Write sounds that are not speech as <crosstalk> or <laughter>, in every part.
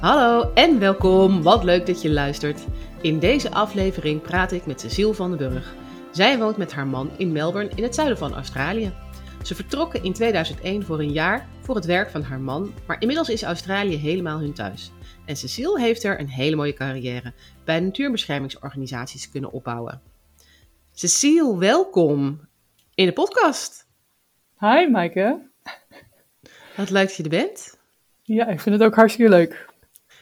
Hallo en welkom. Wat leuk dat je luistert. In deze aflevering praat ik met Cecile van den Burg. Zij woont met haar man in Melbourne in het zuiden van Australië. Ze vertrokken in 2001 voor een jaar voor het werk van haar man, maar inmiddels is Australië helemaal hun thuis. En Cecile heeft er een hele mooie carrière bij natuurbeschermingsorganisaties kunnen opbouwen. Cecile, welkom in de podcast. Hi Maaike. Wat leuk dat je er bent. Ja, ik vind het ook hartstikke leuk.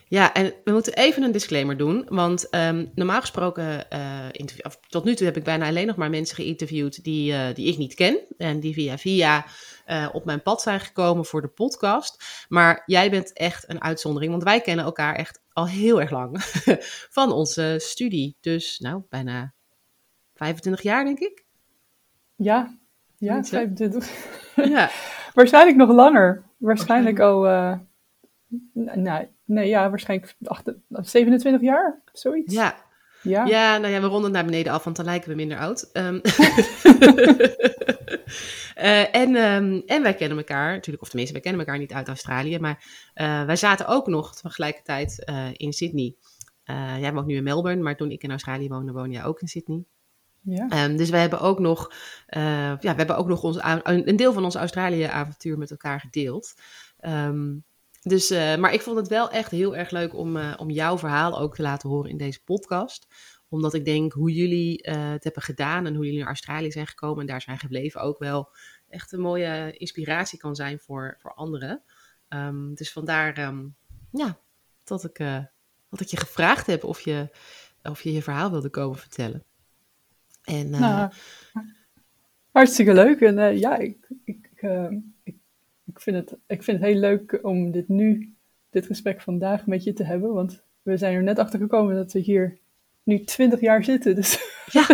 Ja, en we moeten even een disclaimer doen. Want um, normaal gesproken, uh, tot nu toe heb ik bijna alleen nog maar mensen geïnterviewd die, uh, die ik niet ken. En die via via uh, op mijn pad zijn gekomen voor de podcast. Maar jij bent echt een uitzondering, want wij kennen elkaar echt al heel erg lang <laughs> van onze studie. Dus nou, bijna 25 jaar denk ik. Ja, ja, 25. ja. <laughs> Waarschijnlijk nog langer. Waarschijnlijk al, nou, Nee, ja, waarschijnlijk 27 jaar, zoiets. Ja. Ja. ja, nou ja, we ronden naar beneden af, want dan lijken we minder oud. Um, uh, <laughs> en, um, en wij kennen elkaar natuurlijk, of tenminste, wij kennen elkaar niet uit Australië, maar uh, wij zaten ook nog tegelijkertijd uh, in Sydney. jij woont nu in Melbourne, maar toen ik in Australië woonde, woonde jij ook in Sydney. Ja. Um, dus we hebben ook nog, ja, we hebben ook nog ons, een deel van ons Australië-avontuur met elkaar gedeeld. Um, dus, uh, maar ik vond het wel echt heel erg leuk om, uh, om jouw verhaal ook te laten horen in deze podcast. Omdat ik denk hoe jullie uh, het hebben gedaan en hoe jullie naar Australië zijn gekomen en daar zijn gebleven ook wel echt een mooie inspiratie kan zijn voor, voor anderen. Um, dus vandaar um, ja, dat, ik, dat ik je gevraagd heb of je, of je je verhaal wilde komen vertellen. En, nou, hartstikke leuk. En ja, ik, ik, ik vind, het, ik vind het heel leuk om dit nu, dit gesprek vandaag met je te hebben. Want we zijn er net achter gekomen dat we hier nu twintig jaar zitten. Dus <laughs> ja,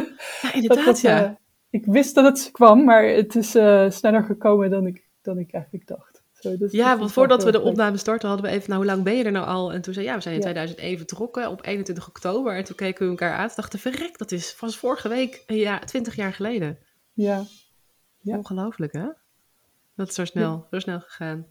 ja inderdaad. dat, ja. Uh, ik wist dat het kwam, maar het is uh, sneller gekomen dan ik, dan ik eigenlijk dacht. Zo, dus ja, want voordat we de opname starten hadden we even, nou hoe lang ben je er nou al? En toen zei ja, we zijn in ja. 2001 vertrokken op 21 oktober. En toen keken we elkaar aan en dachten, verrek, dat is van vorige week, ja, 20 jaar geleden. Ja. ja. Ongelooflijk hè? Dat is zo snel, zo snel gegaan.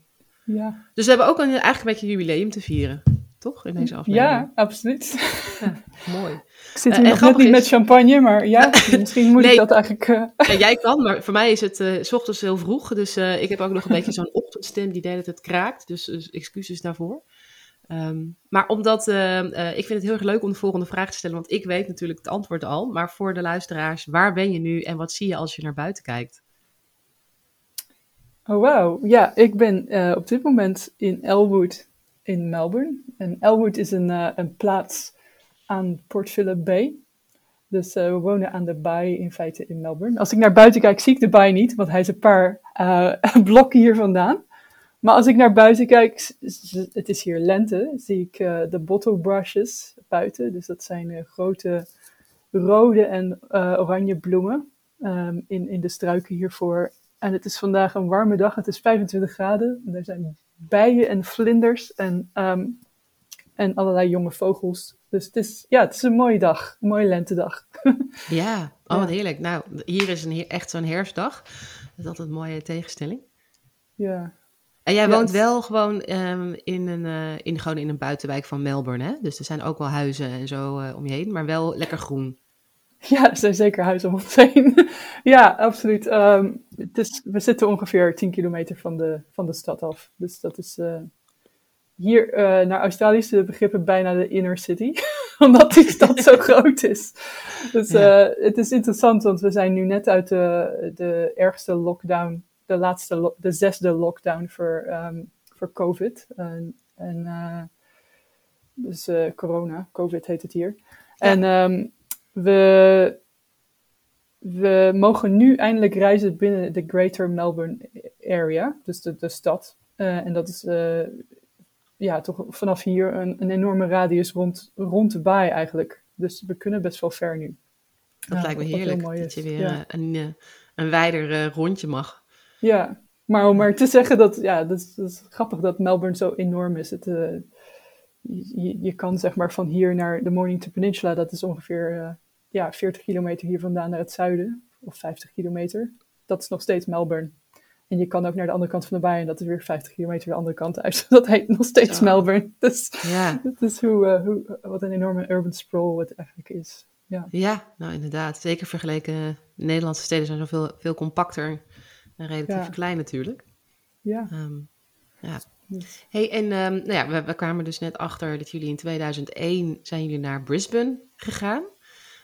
Ja. Dus we hebben ook een, eigenlijk een beetje jubileum te vieren, toch? In deze aflevering. Ja, absoluut. Ja, mooi. Ik zit hier uh, nog net niet is... met champagne, maar ja, <laughs> misschien moet nee, ik dat eigenlijk... Uh... <laughs> Ja, jij kan, maar voor mij is het uh, s ochtends heel vroeg. Dus ik heb ook nog een beetje zo'n ochtendstem die deed dat het kraakt. Dus, dus excuses daarvoor. Um, maar omdat, ik vind het heel erg leuk om de volgende vraag te stellen, want ik weet natuurlijk het antwoord al. Maar voor de luisteraars, waar ben je nu en wat zie je als je naar buiten kijkt? Oh, wauw. Ja, ik ben uh, op dit moment in Elwood in Melbourne. En Elwood is een, uh, een plaats aan Port Phillip Bay. Dus uh, we wonen aan de baai in feite in Melbourne. Als ik naar buiten kijk, zie ik de baai niet, want hij is een paar <laughs> blokken hier vandaan. Maar als ik naar buiten kijk, het is hier lente, zie ik de bottle brushes buiten. Dus dat zijn grote rode en oranje bloemen um, in, in de struiken hiervoor. En het is vandaag een warme dag. Het is 25 graden. En er zijn bijen en vlinders en, um, en allerlei jonge vogels. Dus het is, ja, het is een mooie dag. Een mooie lentedag. <laughs> ja, oh wat heerlijk. Nou, hier is een, echt zo'n herfstdag. Dat is altijd een mooie tegenstelling. Ja. En jij woont wel gewoon um, in, een, uh, in, gewoon in een buitenwijk van Melbourne, hè? Dus er zijn ook wel huizen en zo uh, om je heen, maar wel lekker groen. <laughs> Ja, er zijn zeker huizen om ons heen. <laughs> ja, absoluut. Um, het is, we zitten ongeveer 10 kilometer van de, van de stad af. Dus dat is uh, hier uh, naar Australische begrippen bijna de inner city. <laughs> omdat die stad zo groot is. Dus het is interessant, want we zijn nu net uit de, de ergste lockdown, de laatste, de zesde lockdown voor, um, voor COVID. en dus corona, COVID heet het hier. En um, we, we mogen nu eindelijk reizen binnen de Greater Melbourne Area, dus de, de stad. Uh, en dat is uh, ja, toch vanaf hier een, een enorme radius rond, rond de baai eigenlijk. Dus we kunnen best wel ver nu. Dat ja, lijkt me heerlijk, dat je weer ja. een, een, wijder rondje mag. Ja, maar om maar te zeggen dat, ja, dat is, dat is grappig dat Melbourne zo enorm is. Het, je, je kan zeg maar van hier naar de Mornington Peninsula, dat is ongeveer uh, ja, 40 kilometer hier vandaan naar het zuiden, of 50 kilometer. Dat is nog steeds Melbourne. En je kan ook naar de andere kant van de baai en dat is weer 50 kilometer de andere kant uit. <laughs> Dat heet nog steeds Melbourne. Dus ja. <laughs> dat is hoe, uh, hoe, wat een enorme urban sprawl het eigenlijk is. Ja. ja, nou inderdaad. Zeker vergeleken, Nederlandse steden zijn zoveel veel compacter en relatief ja. klein natuurlijk. Ja. Um, ja. Hey, en um, nou ja, we, we, kwamen dus net achter dat jullie in 2001 zijn jullie naar Brisbane gegaan.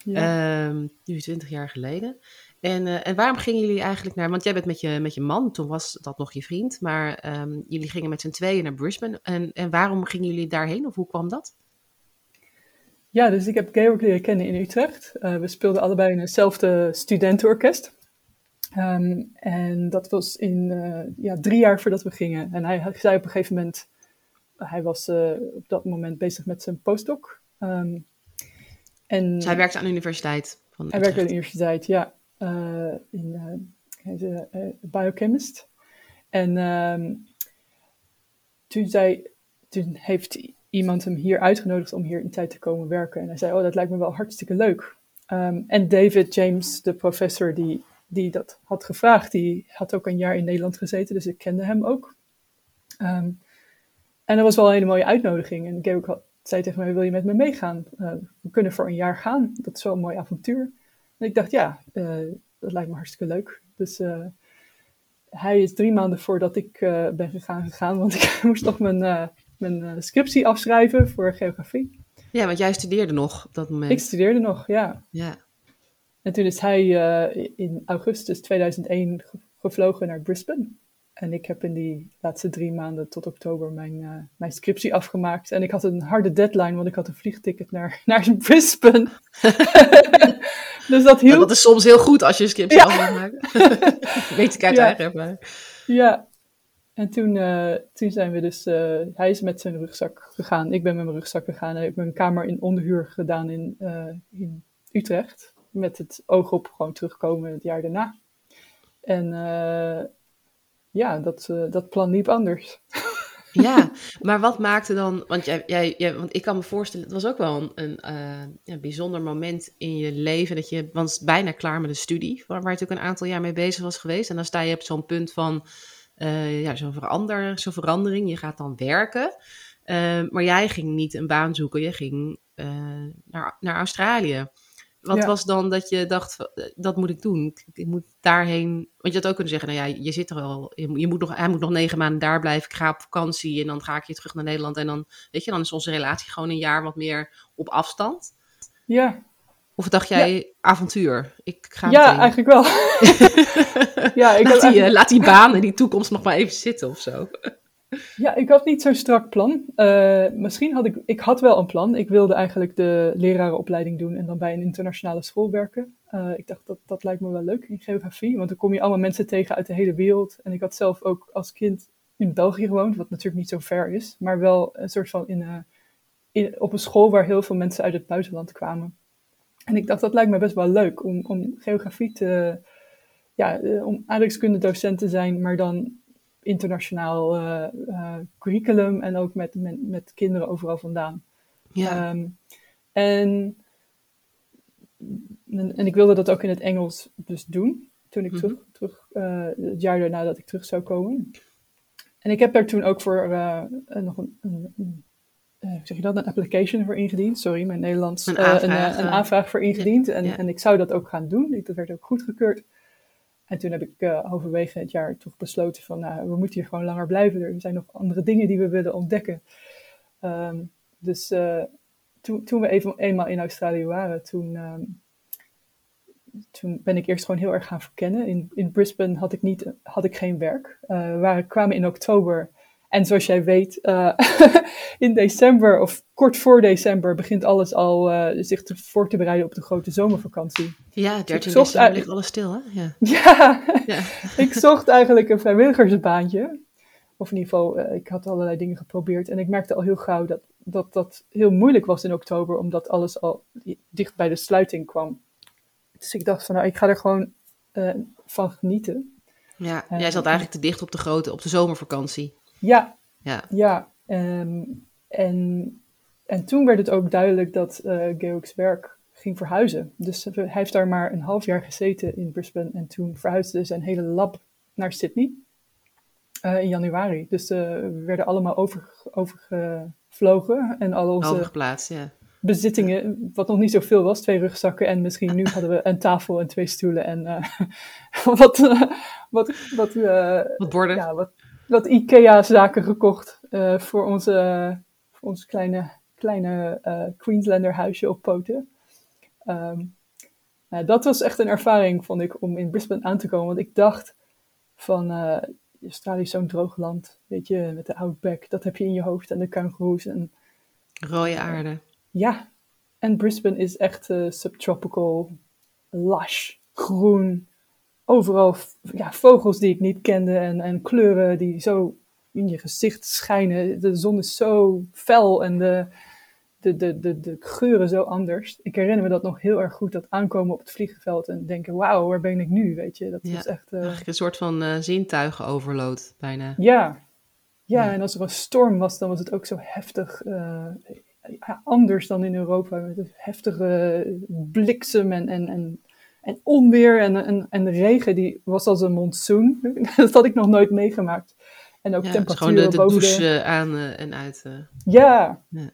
Ja. Um, nu 20 jaar geleden. En, uh, en waarom gingen jullie eigenlijk naar, want jij bent met je, met je man, toen was dat nog je vriend, maar um, jullie gingen met z'n tweeën naar Brisbane. En, en waarom gingen jullie daarheen of hoe kwam dat? Ja, dus ik heb Georg leren kennen in Utrecht. Uh, we speelden allebei in hetzelfde studentenorkest. Um, en dat was in uh, ja, drie jaar voordat we gingen. En hij zei op een gegeven moment, hij was uh, op dat moment bezig met zijn postdoc. Um, en dus hij werkte aan de universiteit? Van hij werkte aan de universiteit, ja. Uh, in, hij is biochemist. En um, toen, zei, toen heeft iemand hem hier uitgenodigd om hier in tijd te komen werken. En hij zei, oh, dat lijkt me wel hartstikke leuk. en David James, de professor die die dat had gevraagd, die had ook een jaar in Nederland gezeten, dus ik kende hem ook. Um, en dat was wel een hele mooie uitnodiging. En Georg had, zei tegen mij, wil je met me meegaan? Uh, we kunnen voor een jaar gaan, dat is wel een mooi avontuur. En ik dacht, ja, uh, dat lijkt me hartstikke leuk. Dus uh, hij is drie maanden voordat ik ben gegaan gegaan, want <laughs> ik moest nog mijn, mijn scriptie afschrijven voor geografie. Ja, want jij studeerde nog op dat moment. Ik studeerde nog, ja. Ja. En toen is hij uh, in augustus 2001 gevlogen naar Brisbane. En ik heb in die laatste drie maanden tot oktober mijn, uh, mijn scriptie afgemaakt. En ik had een harde deadline, want ik had een vliegticket naar, <laughs> naar Brisbane. <laughs> dus dat hielp. dat is soms heel goed als je een scriptie ja. af. <laughs> Weet ik uit ja. eigen ervaring. Ja. En toen, uh, toen zijn we dus... hij is met zijn rugzak gegaan. Ik ben met mijn rugzak gegaan. Hij heeft mijn kamer in onderhuur gedaan in, in Utrecht met het oog op gewoon terugkomen het jaar daarna. En uh, ja, dat, uh, dat plan liep anders. <laughs> Ja, maar wat maakte dan, want, jij, jij, jij, want ik kan me voorstellen, het was ook wel een, een ja, bijzonder moment in je leven, dat je was bijna klaar met de studie, waar, waar je natuurlijk een aantal jaar mee bezig was geweest. En dan sta je op zo'n punt van ja, zo'n verander, zo verandering, je gaat dan werken. maar jij ging niet een baan zoeken, je ging naar, naar Australië. Wat was dan dat je dacht, dat moet ik doen? Ik, moet daarheen. Want je had ook kunnen zeggen, nou ja, je zit er al. Je, moet nog, hij moet nog negen maanden daar blijven. Ik ga op vakantie en dan ga ik je terug naar Nederland. En dan, weet je, dan is onze relatie gewoon een jaar wat meer op afstand. Ja. Of dacht jij avontuur? Ik ga ja, meteen... eigenlijk wel. <laughs> ja, ik laat, die, uh, laat die baan en die toekomst nog maar even zitten of zo. Ja, ik had niet zo'n strak plan. Uh, misschien had ik, ik had wel een plan. Ik wilde eigenlijk de lerarenopleiding doen en dan bij een internationale school werken. Uh, ik dacht, dat, dat lijkt me wel leuk in geografie, want dan kom je allemaal mensen tegen uit de hele wereld. En ik had zelf ook als kind in België gewoond, wat natuurlijk niet zo ver is, maar wel een soort van in, in, op een school waar heel veel mensen uit het buitenland kwamen. En ik dacht, dat lijkt me best wel leuk om, om geografie te, ja, om aardrijkskunde docent te zijn, maar dan internationaal uh, curriculum en ook met, met, met, kinderen overal vandaan. Ja. Um, en, en, ik wilde dat ook in het Engels dus doen, toen ik mhm. terug, terug uh, het jaar daarna dat ik terug zou komen. En ik heb daar toen ook voor nog een, een, een zeg je dat, een application voor ingediend. Sorry, mijn Nederlands. Een aanvraag, een, een aanvraag voor ingediend. En, en ik zou dat ook gaan doen. Dat werd ook goedgekeurd. En toen heb ik uh, het jaar toch besloten van, nou, we moeten hier gewoon langer blijven. Er zijn nog andere dingen die we willen ontdekken. Um, dus uh, toen, toen we even, eenmaal in Australië waren, toen, ehm, toen ben ik eerst gewoon heel erg gaan verkennen. In, in Brisbane had ik, niet, had ik geen werk. Uh, we waren, kwamen in oktober. En zoals jij weet, uh, <laughs> in december of kort voor december begint alles al uh, zich te, voor te bereiden op de grote zomervakantie. Ja, 13 dus december ligt alles stil, hè? Ja, ja, <laughs> ja. <laughs> ik zocht eigenlijk een vrijwilligersbaantje. Of in ieder geval, ik had allerlei dingen geprobeerd. En ik merkte al heel gauw dat dat dat heel moeilijk was in oktober, omdat alles al dicht bij de sluiting kwam. Dus ik dacht van, nou, ik ga er gewoon van genieten. Ja, jij zat eigenlijk te dicht op de grote, op de zomervakantie. Ja, ja. ja um, en, en toen werd het ook duidelijk dat uh, Georg's werk ging verhuizen. Dus hij heeft daar maar een half jaar gezeten in Brisbane en toen verhuisde zijn hele lab naar Sydney in januari. Dus we werden allemaal over, overgevlogen en al onze... Overgeplaatst, ja bezittingen, wat nog niet zoveel was, twee rugzakken en misschien nu hadden we een tafel en twee stoelen en <laughs> uh, wat, wat, wat, wat borden. Ja, wat, wat IKEA-zaken gekocht voor, onze, voor ons kleine, kleine Queenslander huisje op poten. Um, nou, dat was echt een ervaring, vond ik, om in Brisbane aan te komen. Want ik dacht van, Australië is zo'n droog land, weet je, met de outback, dat heb je in je hoofd en de kangoeroes en... Rode aarde. Ja, en Brisbane is echt uh, subtropical, lush, groen. Overal ja, vogels die ik niet kende en, en kleuren die zo in je gezicht schijnen. De zon is zo fel en de, de, de, de, de geuren zo anders. Ik herinner me dat nog heel erg goed, dat aankomen op het vliegveld en denken, wauw, waar ben ik nu, weet je. Dat ja, is echt... Uh... Eigenlijk een soort van uh, zintuigen overload, bijna. Ja. ja. Ja, en als er een storm was, dan was het ook zo heftig ja, anders dan in Europa. Met heftige bliksem en, en, en, en onweer en, en, en regen. Die was als een monsoon. <laughs> dat had ik nog nooit meegemaakt. En ook ja, temperaturen gewoon de, de boven douche de... aan uh, en uit. Uh. Ja. ja.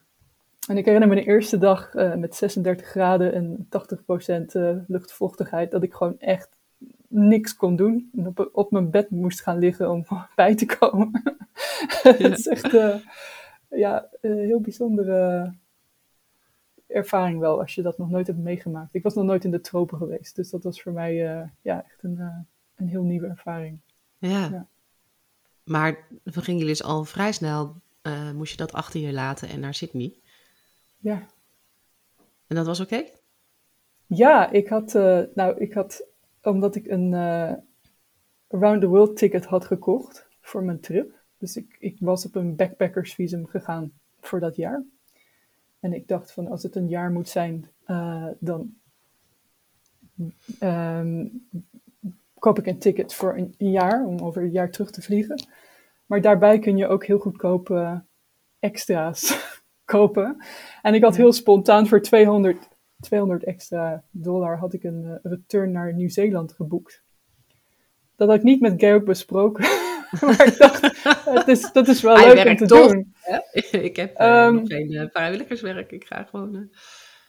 En ik herinner me de eerste dag uh, met 36 graden en 80% luchtvochtigheid. Dat ik gewoon echt niks kon doen. En op, op mijn bed moest gaan liggen om <laughs> bij te komen. <laughs> Ja. Het is echt ja, een heel bijzondere ervaring wel, als je dat nog nooit hebt meegemaakt. Ik was nog nooit in de tropen geweest, dus dat was voor mij uh, ja, echt een, uh, een heel nieuwe ervaring. Ja. ja. Maar we gingen jullie dus al vrij snel, uh, moest je dat achter je laten en naar Sydney. Ja. En dat was oké? Okay? Ja, ik had, nou, ik had, omdat ik een Around the World ticket had gekocht voor mijn trip, dus ik, ik was op een backpackersvisum gegaan voor dat jaar. En ik dacht van als het een jaar moet zijn, uh, dan um, koop ik een ticket voor een, een, jaar om over een jaar terug te vliegen. Maar daarbij kun je ook heel goedkoop uh, extra's <laughs> kopen. En ik had heel spontaan voor 200, 200 extra dollar had ik een uh, return naar Nieuw-Zeeland geboekt. Dat had ik niet met Georg besproken. <laughs> <laughs> maar ik dacht, het is, dat is wel Hij leuk om te toch, doen. <laughs> ik heb uh, um, nog geen uh, vrijwilligerswerk. Ik ga gewoon... Uh...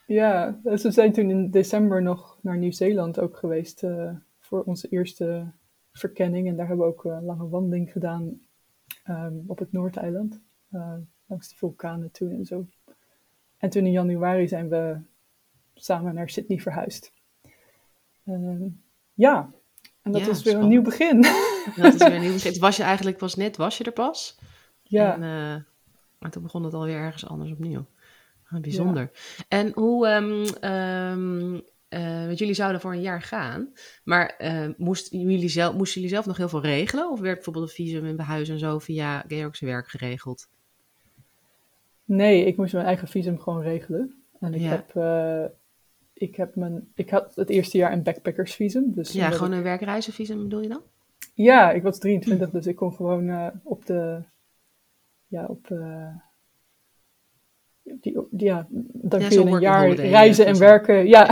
Ja, dus we zijn toen in december nog naar Nieuw-Zeeland ook geweest voor onze eerste verkenning. En daar hebben we ook een lange wandeling gedaan um, op het Noordeiland. langs de vulkanen toen en zo. En toen in januari zijn we samen naar Sydney verhuisd. Ehm, ja, en dat ja, was weer spannend. een nieuw begin. <laughs> Dat is weer een nieuw begin. Was je eigenlijk pas net, was je er pas? Ja. En, uh, maar toen begon het alweer ergens anders opnieuw. Ah, bijzonder. Ja. En hoe, um, um, uh, want jullie zouden voor een jaar gaan, maar uh, moest jullie zelf, moesten jullie zelf nog heel veel regelen? Of werd bijvoorbeeld een visum en behuis en zo via Georg's werk geregeld? Nee, ik moest mijn eigen visum gewoon regelen. En ik ja. heb ik, heb mijn, ik had het eerste jaar een backpackersvisum. Dus ja, gewoon een werkreizenvisum bedoel je dan? Ja, ik was 23, dus ik kon gewoon uh, op de. Ja, op. Uh, die, die, ja, dan ja, kun je een jaar reizen en werken. Ja.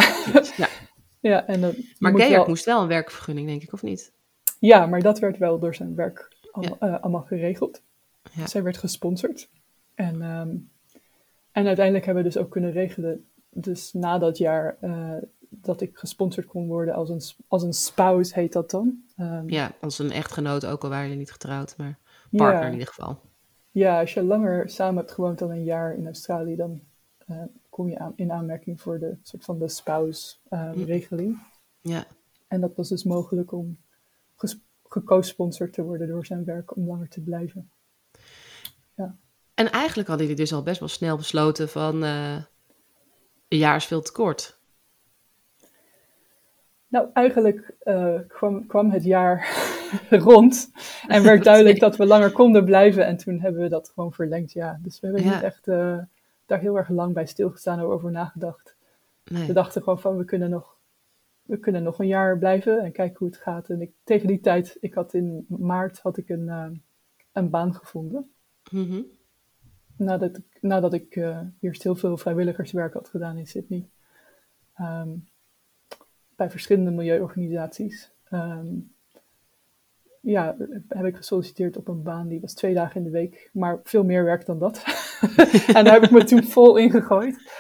ja. <laughs> ja en dat maar wel... moest wel een werkvergunning, denk ik, of niet? Ja, maar dat werd wel door zijn werk allemaal, uh, geregeld. Ja. Zij werd gesponsord. En, um, en uiteindelijk hebben we dus ook kunnen regelen dus na dat jaar dat ik gesponsord kon worden als een, als een spouse, heet dat dan. Um, ja, als een echtgenoot, ook al waren je niet getrouwd, maar partner ja. in ieder geval. Ja, als je langer samen hebt gewoond dan een jaar in Australië, dan uh, kom je aan, in aanmerking voor de soort van de spouse-regeling. Ja. En dat was dus mogelijk om geco-sponsord te worden door zijn werk om langer te blijven. En eigenlijk hadden jullie dus al best wel snel besloten van eh, een jaar is veel te kort. Nou, eigenlijk eh, kwam, kwam het jaar <laughs> rond en werd duidelijk <laughs> dat we langer konden blijven. En toen hebben we dat gewoon verlengd, ja. Dus we hebben Ja. niet echt eh, daar heel erg lang bij stilgestaan of over nagedacht. Nee. We dachten gewoon van, we kunnen nog, we kunnen nog een jaar blijven en kijken hoe het gaat. En ik, tegen die tijd, ik had in maart had ik een, eh, een baan gevonden. Mhm. Nadat ik, nadat ik eerst heel veel vrijwilligerswerk had gedaan in Sydney. Ehm, bij verschillende milieuorganisaties. Ehm, ja, heb ik gesolliciteerd op een baan die was twee dagen in de week, maar veel meer werk dan dat. <laughs> en daar heb ik me toen vol in gegooid.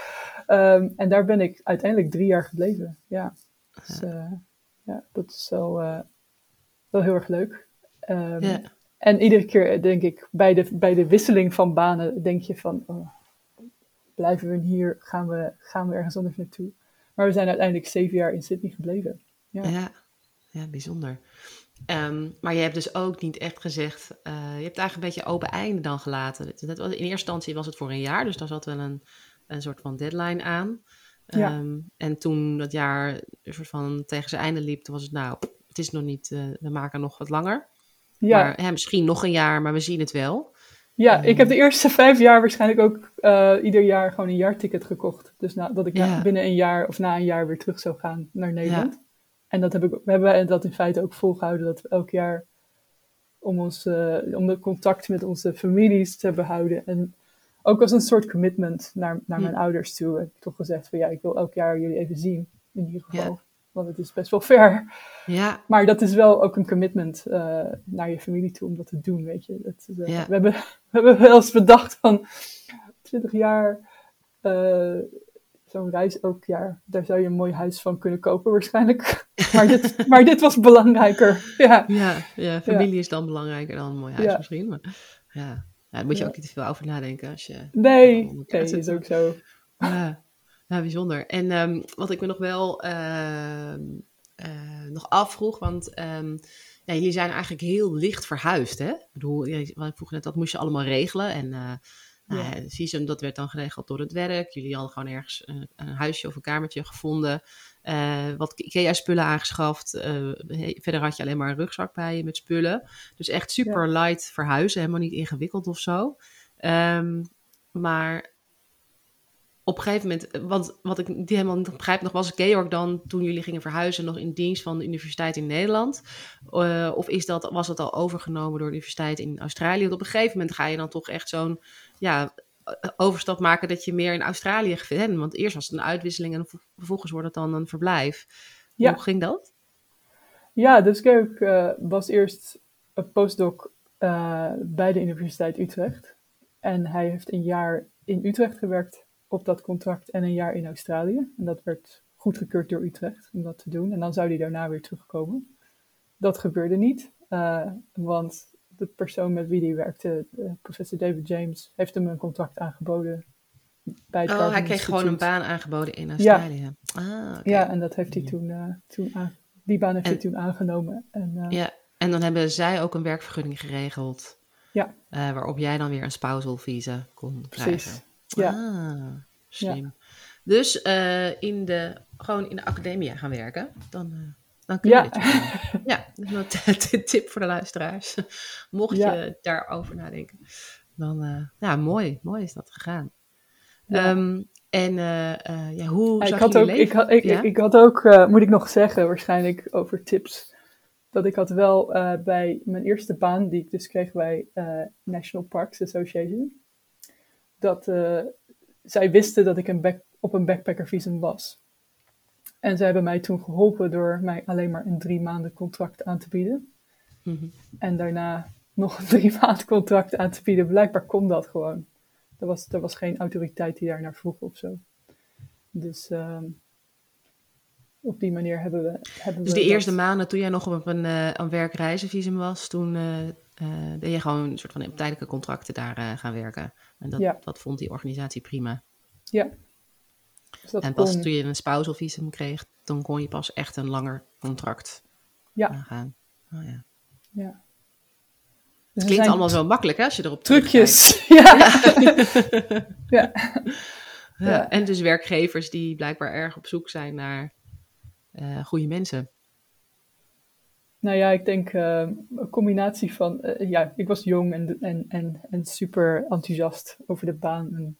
Ehm, en daar ben ik uiteindelijk drie jaar gebleven. Ja, dus, eh, ja dat is wel, eh, wel heel erg leuk. Ehm. En iedere keer denk ik, bij de, bij de wisseling van banen, denk je van, oh, blijven we hier, gaan we, gaan we ergens anders naartoe? Maar we zijn uiteindelijk zeven jaar in Sydney gebleven. Ja. Ja, ja bijzonder. Ehm, maar je hebt dus ook niet echt gezegd, eh, je hebt eigenlijk een beetje open einde dan gelaten. Dat- was- in eerste instantie was het voor een jaar, dus daar zat wel een, een soort van deadline aan. Ja. Ehm, en toen dat jaar een soort van tegen zijn einde liep, toen was het nou, het is nog niet, eh, we maken nog wat langer. Ja, Maar hè, misschien nog een jaar, maar we zien het wel. Ja, ik heb de eerste <laughs> vijf jaar waarschijnlijk ook eh, ieder jaar gewoon een jaarticket gekocht. Dus na, dat ik na- binnen een jaar of na een jaar weer terug zou gaan naar Nederland. En dat heb ik, we hebben dat in feite ook volgehouden, dat we elk jaar om, ons, om de contact met onze families te behouden. En ook als een soort commitment naar, naar mijn ouders toe. Heb ik toch gezegd van ja, ik wil elk jaar jullie even zien, in ieder geval. Want het is best wel ver. Ja, Maar dat is wel ook een commitment eh, naar je familie toe om dat te doen, weet je. Dat, eh, Ja. we, hebben, <laughs> we hebben wel eens bedacht van 20 jaar eh, zo'n reis elk jaar. Daar zou je een mooi huis van kunnen kopen waarschijnlijk. <laughs> maar, dit, maar dit was belangrijker. Ja, ja, ja familie is dan belangrijker dan een mooi huis misschien. Maar, ja. ja, daar moet je ook niet te veel over nadenken als je nee, elkaar is ook zo. Ja, ja bijzonder. En ehm, wat ik me nog wel ehm, eh, nog afvroeg, want ehm, ja, jullie zijn eigenlijk heel licht verhuisd, hè? Ik bedoel, ik vroeg net, dat moest je allemaal regelen. En nou, Ja. dat werd dan geregeld door het werk. Jullie hadden gewoon ergens een, een huisje of een kamertje gevonden. eh, wat IKEA-spullen aangeschaft. verder had je alleen maar een rugzak bij je met spullen. Dus echt super light verhuizen, helemaal niet ingewikkeld of zo. Maar op een gegeven moment, want wat ik niet helemaal niet begrijp nog, was Georg dan toen jullie gingen verhuizen nog in dienst van de universiteit in Nederland? Eh, of is dat, was dat al overgenomen door de universiteit in Australië? Want op een gegeven moment ga je dan toch echt zo'n ja, eh, overstap maken dat je meer in Australië vindt. Want eerst was het een uitwisseling en ver- vervolgens wordt het dan een verblijf. Ja. Hoe ging dat? Ja, dus Georg eh, was eerst een postdoc eh, bij de Universiteit Utrecht. En hij heeft een jaar in Utrecht gewerkt op dat contract en een jaar in Australië. En dat werd goedgekeurd door Utrecht om dat te doen. En dan zou hij daarna weer terugkomen. Dat gebeurde niet, eh, want de persoon met wie hij werkte, eh, professor David James, heeft hem een contract aangeboden bij het Oh, hij kreeg gewoon een baan aangeboden in Australië. Ah, oké. Ja, en dat heeft hij toen, eh, toen die baan heeft En- hij toen aangenomen. En, eh, Ja, en dan hebben zij ook een werkvergunning geregeld. Ja. eh, waarop jij dan weer een spousal visa kon krijgen. Precies. Ja. Ah, slim. Dus eh, in de, gewoon in de academia gaan werken. Dan, eh, dan kun je Ja. dit doen. <laughs> Ja, dat is wel een tip voor de luisteraars. <laughs> Mocht Ja. je daarover nadenken. Dan, ja, mooi. Mooi is dat gegaan. Ja. Ehm, en ja, hoe ik zag had je ook, leven? ik had, ik, Ja? ik had ook moet ik nog zeggen, waarschijnlijk over tips. Dat ik had wel bij mijn eerste baan, die ik dus kreeg bij National Parks Association, dat eh, zij wisten dat ik een back, op een backpackervisum was. En zij hebben mij toen geholpen door mij alleen maar een drie maanden contract aan te bieden. Mhm. En daarna nog een drie <laughs> maanden contract aan te bieden. Blijkbaar kon dat gewoon. Er was, er was geen autoriteit die daar naar vroeg of zo. Dus ehm, op die manier hebben we. Hebben Dus we de dat- eerste maanden toen jij nog op een, eh een werkreizenvisum was, toen eh, ben je gewoon een soort van op tijdelijke contracten daar eh, gaan werken. En dat, Ja. dat vond die organisatie prima. Ja. Dus en pas kon- toen je een spousalvisum kreeg, dan kon je pas echt een langer contract Ja. aangaan. Oh, ja. ja. Dus Het er klinkt allemaal zo makkelijk hè, als je erop trucjes. <laughs> Ja. <laughs> ja. Ja, Ja. En dus werkgevers die blijkbaar erg op zoek zijn naar eh goede mensen. Nou ja, ik denk eh, een combinatie van, eh, ja, ik was jong en, en, en, en super enthousiast over de baan. En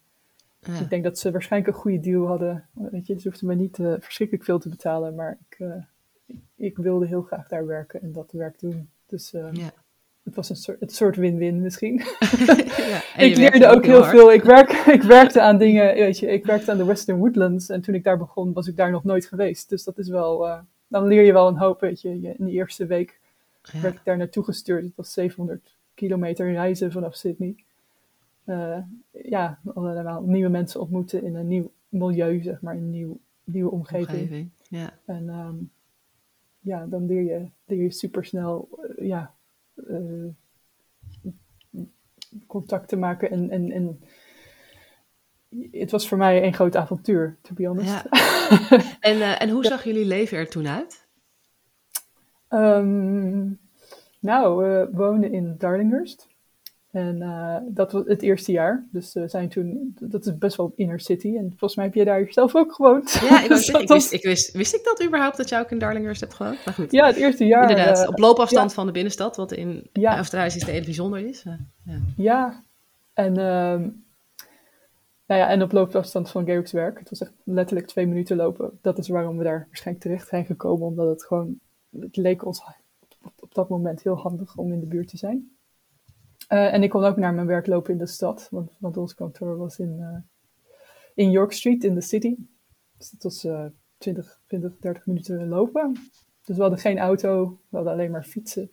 Ja. ik denk dat ze waarschijnlijk een goede deal hadden. Weet je, ze hoefden me niet eh, verschrikkelijk veel te betalen, maar ik, ik, wilde heel graag daar werken en dat werk doen. Dus Ja. het was een soort, een soort win-win misschien. <laughs> Ja, ik leerde ook heel veel. Ik, werk, <laughs> ik werkte aan dingen, weet je, ik werkte aan de Western Woodlands en toen ik daar begon was ik daar nog nooit geweest. Dus dat is wel, dan leer je wel een hoop, weet je. In de eerste week Ja. werd ik daar naartoe gestuurd. Het was 700 kilometer reizen vanaf Sydney. Eh, ja, allemaal nieuwe mensen ontmoeten in een nieuw milieu, zeg maar, in een nieuw, nieuwe omgeving. Omgeving. Ja. En ehm, ja, dan leer je, leer je supersnel eh, ja, eh, contact te maken. En, en, en het was voor mij een groot avontuur, to be honest. Ja. <laughs> En, eh, en hoe zag jullie leven er toen uit? Ehm, nou, we woonden in Darlinghurst. En eh, dat was het eerste jaar. Dus we zijn toen, dat is best wel inner city. En volgens mij heb je daar zelf ook gewoond. Ja, ik, <laughs> Dus zeggen, ik, wist, ik wist, wist ik dat überhaupt, dat jij ook in Darlinghurst hebt gewoond? Maar goed, Ja, het eerste jaar. inderdaad, eh, op loopafstand ja. van de binnenstad, wat in Ja. Australië steeds bijzonder is. Eh, ja. Ja, en, ehm, nou ja, en op loopafstand van Gerrick's werk. Het was echt letterlijk twee minuten lopen. Dat is waarom we daar waarschijnlijk terecht zijn gekomen. Omdat het gewoon, het leek ons op, dat moment heel handig om in de buurt te zijn. Eh, en ik kon ook naar mijn werk lopen in de stad. Want, want ons kantoor was in, eh, in York Street, in de city. Dus dat was eh 20, 20, 30 minuten lopen. Dus we hadden geen auto, we hadden alleen maar fietsen.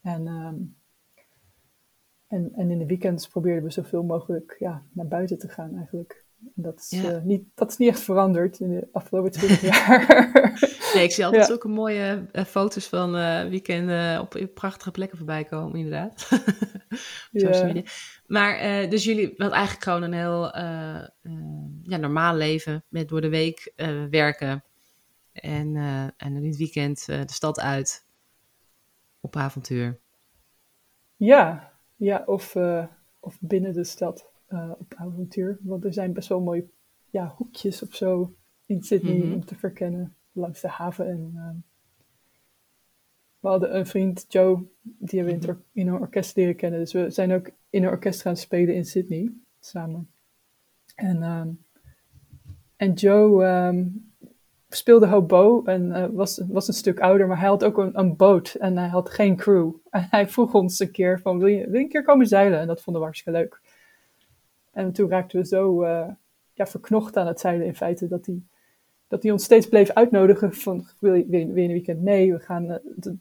En ehm, en, en in de weekends probeerden we zoveel mogelijk ja, naar buiten te gaan eigenlijk. En dat, is, Ja. eh, niet, dat is niet echt veranderd in de afgelopen <laughs> 20 jaar. <laughs> Nee, ik zie altijd Ja. zulke mooie eh, foto's van eh weekenden op prachtige plekken voorbij komen, inderdaad. <laughs> Op social Ja. media. Maar dus dus jullie hadden eigenlijk gewoon een heel ja, normaal leven met door de week werken en, en in het weekend de stad uit op avontuur. ja, ja of, eh, of binnen de stad eh, op avontuur. Want er zijn best wel mooie ja, hoekjes of zo in Sydney Mhm. om te verkennen. Langs de haven. En, ehm, we hadden een vriend, Joe, die hebben we in, een orkest leren kennen. Dus we zijn ook in een orkest gaan spelen in Sydney samen. En, ehm, en Joe ehm, speelde hobo en eh, was, was een stuk ouder, maar hij had ook een, een boot en hij had geen crew. <laughs> En hij vroeg ons een keer van, wil je, wil je een keer komen zeilen? En dat vonden we hartstikke leuk. En toen raakten we zo eh, ja, verknocht aan het zeilen in feite, dat hij, dat hij ons steeds bleef uitnodigen van, wil je, wil een weekend? Nee, we gaan, eh, de,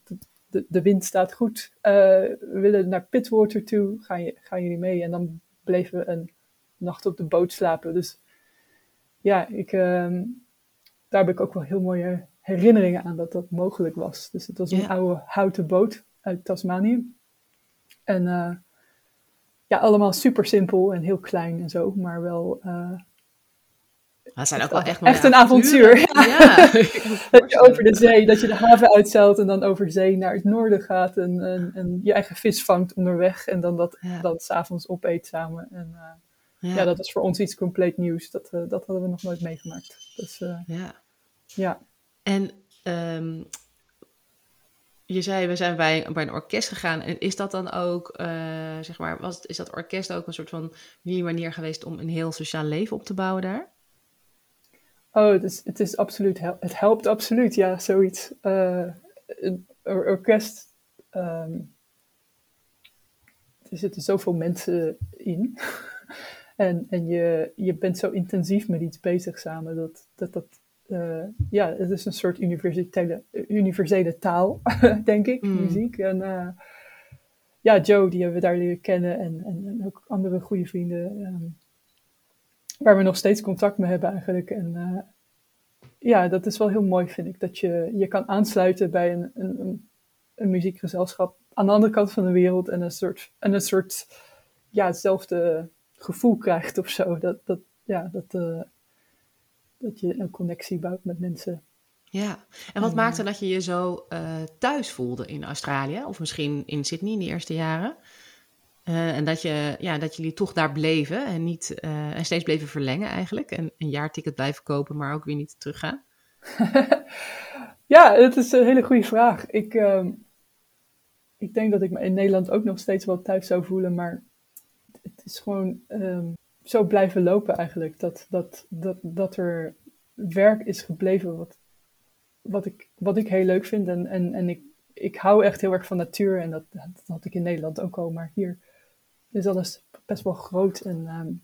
de, de, wind staat goed. We willen naar Pitwater toe, gaan, je, gaan jullie mee? En dan bleven we een nacht op de boot slapen. Dus ja, ik, ehm, daar heb ik ook wel heel mooie herinneringen aan dat dat mogelijk was. Dus het was een Ja. oude houten boot uit Tasmanië. En eh, ja, allemaal super simpel en heel klein en zo, maar wel eh, Dat zijn ook Echt wel echt, een avontuur, Ja, <laughs> dat je over de zee, dat je de haven uitzeilt en dan over zee naar het noorden gaat en, en, en je eigen vis vangt onderweg en dan dat Ja. dan s'avonds opeet samen. En eh, Ja, ja. dat was voor ons iets compleet nieuws. Dat, eh, dat hadden we nog nooit meegemaakt. Dus eh, ja. ja. En ehm, je zei, we zijn bij, bij een orkest gegaan. En is dat dan ook, eh, zeg maar, was, is dat orkest ook een soort van jullie manier geweest om een heel sociaal leven op te bouwen daar? Oh, het is, het is absoluut, het helpt absoluut, ja, zoiets. Een or- orkest, ehm, er zitten zoveel mensen in. <laughs> en en je, je bent zo intensief met iets bezig samen, dat dat, dat eh, ja, het is een soort universele, universele taal, <laughs> denk ik, Mm. muziek. En eh, ja, Joe, die hebben we daar leren kennen en, en, en ook andere goede vrienden. ehm, waar we nog steeds contact mee hebben eigenlijk. En eh, ja, dat is wel heel mooi, vind ik. Dat je je kan aansluiten bij een, een, een, een muziekgezelschap aan de andere kant van de wereld. En een soort, en een soort ja, hetzelfde gevoel krijgt of zo. Dat, dat, ja, dat, eh, dat je een connectie bouwt met mensen. Ja, en wat maakte dat je je zo uh, thuis voelde in Australië? Of misschien in Sydney in de eerste jaren? Uh, en dat, je, ja, dat jullie toch daar bleven en, niet, en steeds bleven verlengen eigenlijk. En een jaarticket blijven kopen, maar ook weer niet teruggaan? <laughs> ja, het is een hele goede vraag. Ik, uh, ik denk dat ik me in Nederland ook nog steeds wel thuis zou voelen, maar het is gewoon um, zo blijven lopen eigenlijk. Dat, dat, dat, dat er werk is gebleven wat, wat, ik, wat ik heel leuk vind. En, en, en ik, ik hou echt heel erg van natuur en dat, dat had ik in Nederland ook al, maar hier is alles best wel groot en um,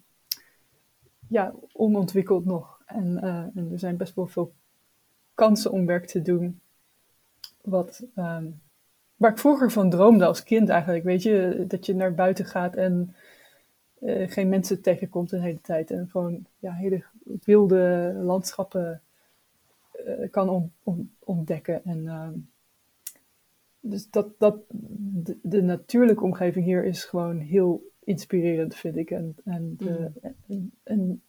ja, onontwikkeld nog. En, uh, en, er zijn best wel veel kansen om werk te doen. Wat, um, waar ik vroeger van droomde als kind eigenlijk. Weet je, dat je naar buiten gaat en uh, geen mensen tegenkomt de hele tijd. En gewoon ja, hele wilde landschappen uh, kan on, on, ontdekken. En, uh, dus dat, dat, de, de, natuurlijke omgeving hier is gewoon heel inspirerend, vind ik. En, en, de, mm. en, en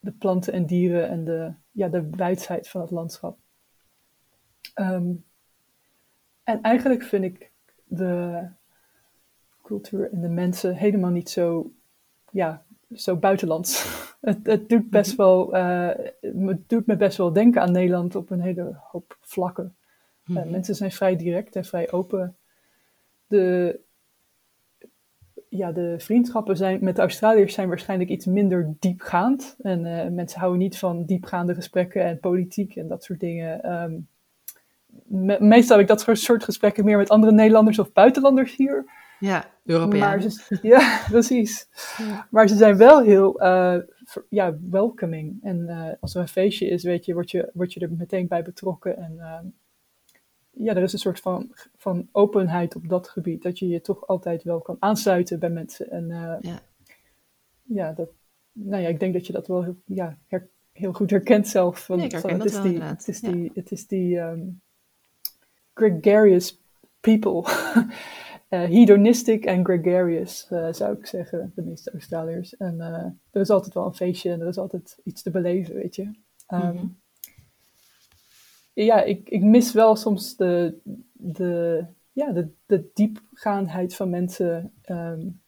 de planten en dieren en de, ja, de wijdheid van het landschap. Um, en eigenlijk vind ik de cultuur en de mensen helemaal niet zo, ja, zo buitenlands. <laughs> het, het doet best mhm. wel, uh, het doet me best wel denken aan Nederland op een hele hoop vlakken. Mm -hmm. uh, mensen zijn vrij direct en vrij open. De, ja, de vriendschappen zijn, met de Australiërs zijn waarschijnlijk iets minder diepgaand. En uh, mensen houden niet van diepgaande gesprekken en politiek en dat soort dingen. Um, me meestal heb ik dat soort gesprekken meer met andere Nederlanders of buitenlanders hier. Ja, Europeanen. <laughs> Ja, precies. Ja. Maar ze zijn wel heel uh, ja, welcoming. En uh, als er een feestje is, weet je, word je, word je er meteen bij betrokken. En uh, ja, er is een soort van, van openheid op dat gebied. Dat je je toch altijd wel kan aansluiten bij mensen. En ja. ja, dat, nou ja, ik denk dat je dat wel heel, ja, her, heel goed herkent zelf. Want, ja, ik herken het, is wel, die, het is die, het is die um, gregarious people. <laughs> uh, hedonistic en gregarious, uh, zou ik zeggen, de meeste Australiërs. En uh, er is altijd wel een feestje en er is altijd iets te beleven, weet je. Um, mm -hmm. Ja, ik, ik mis wel soms de, de, ja, de, de diepgaandheid van mensen. Um,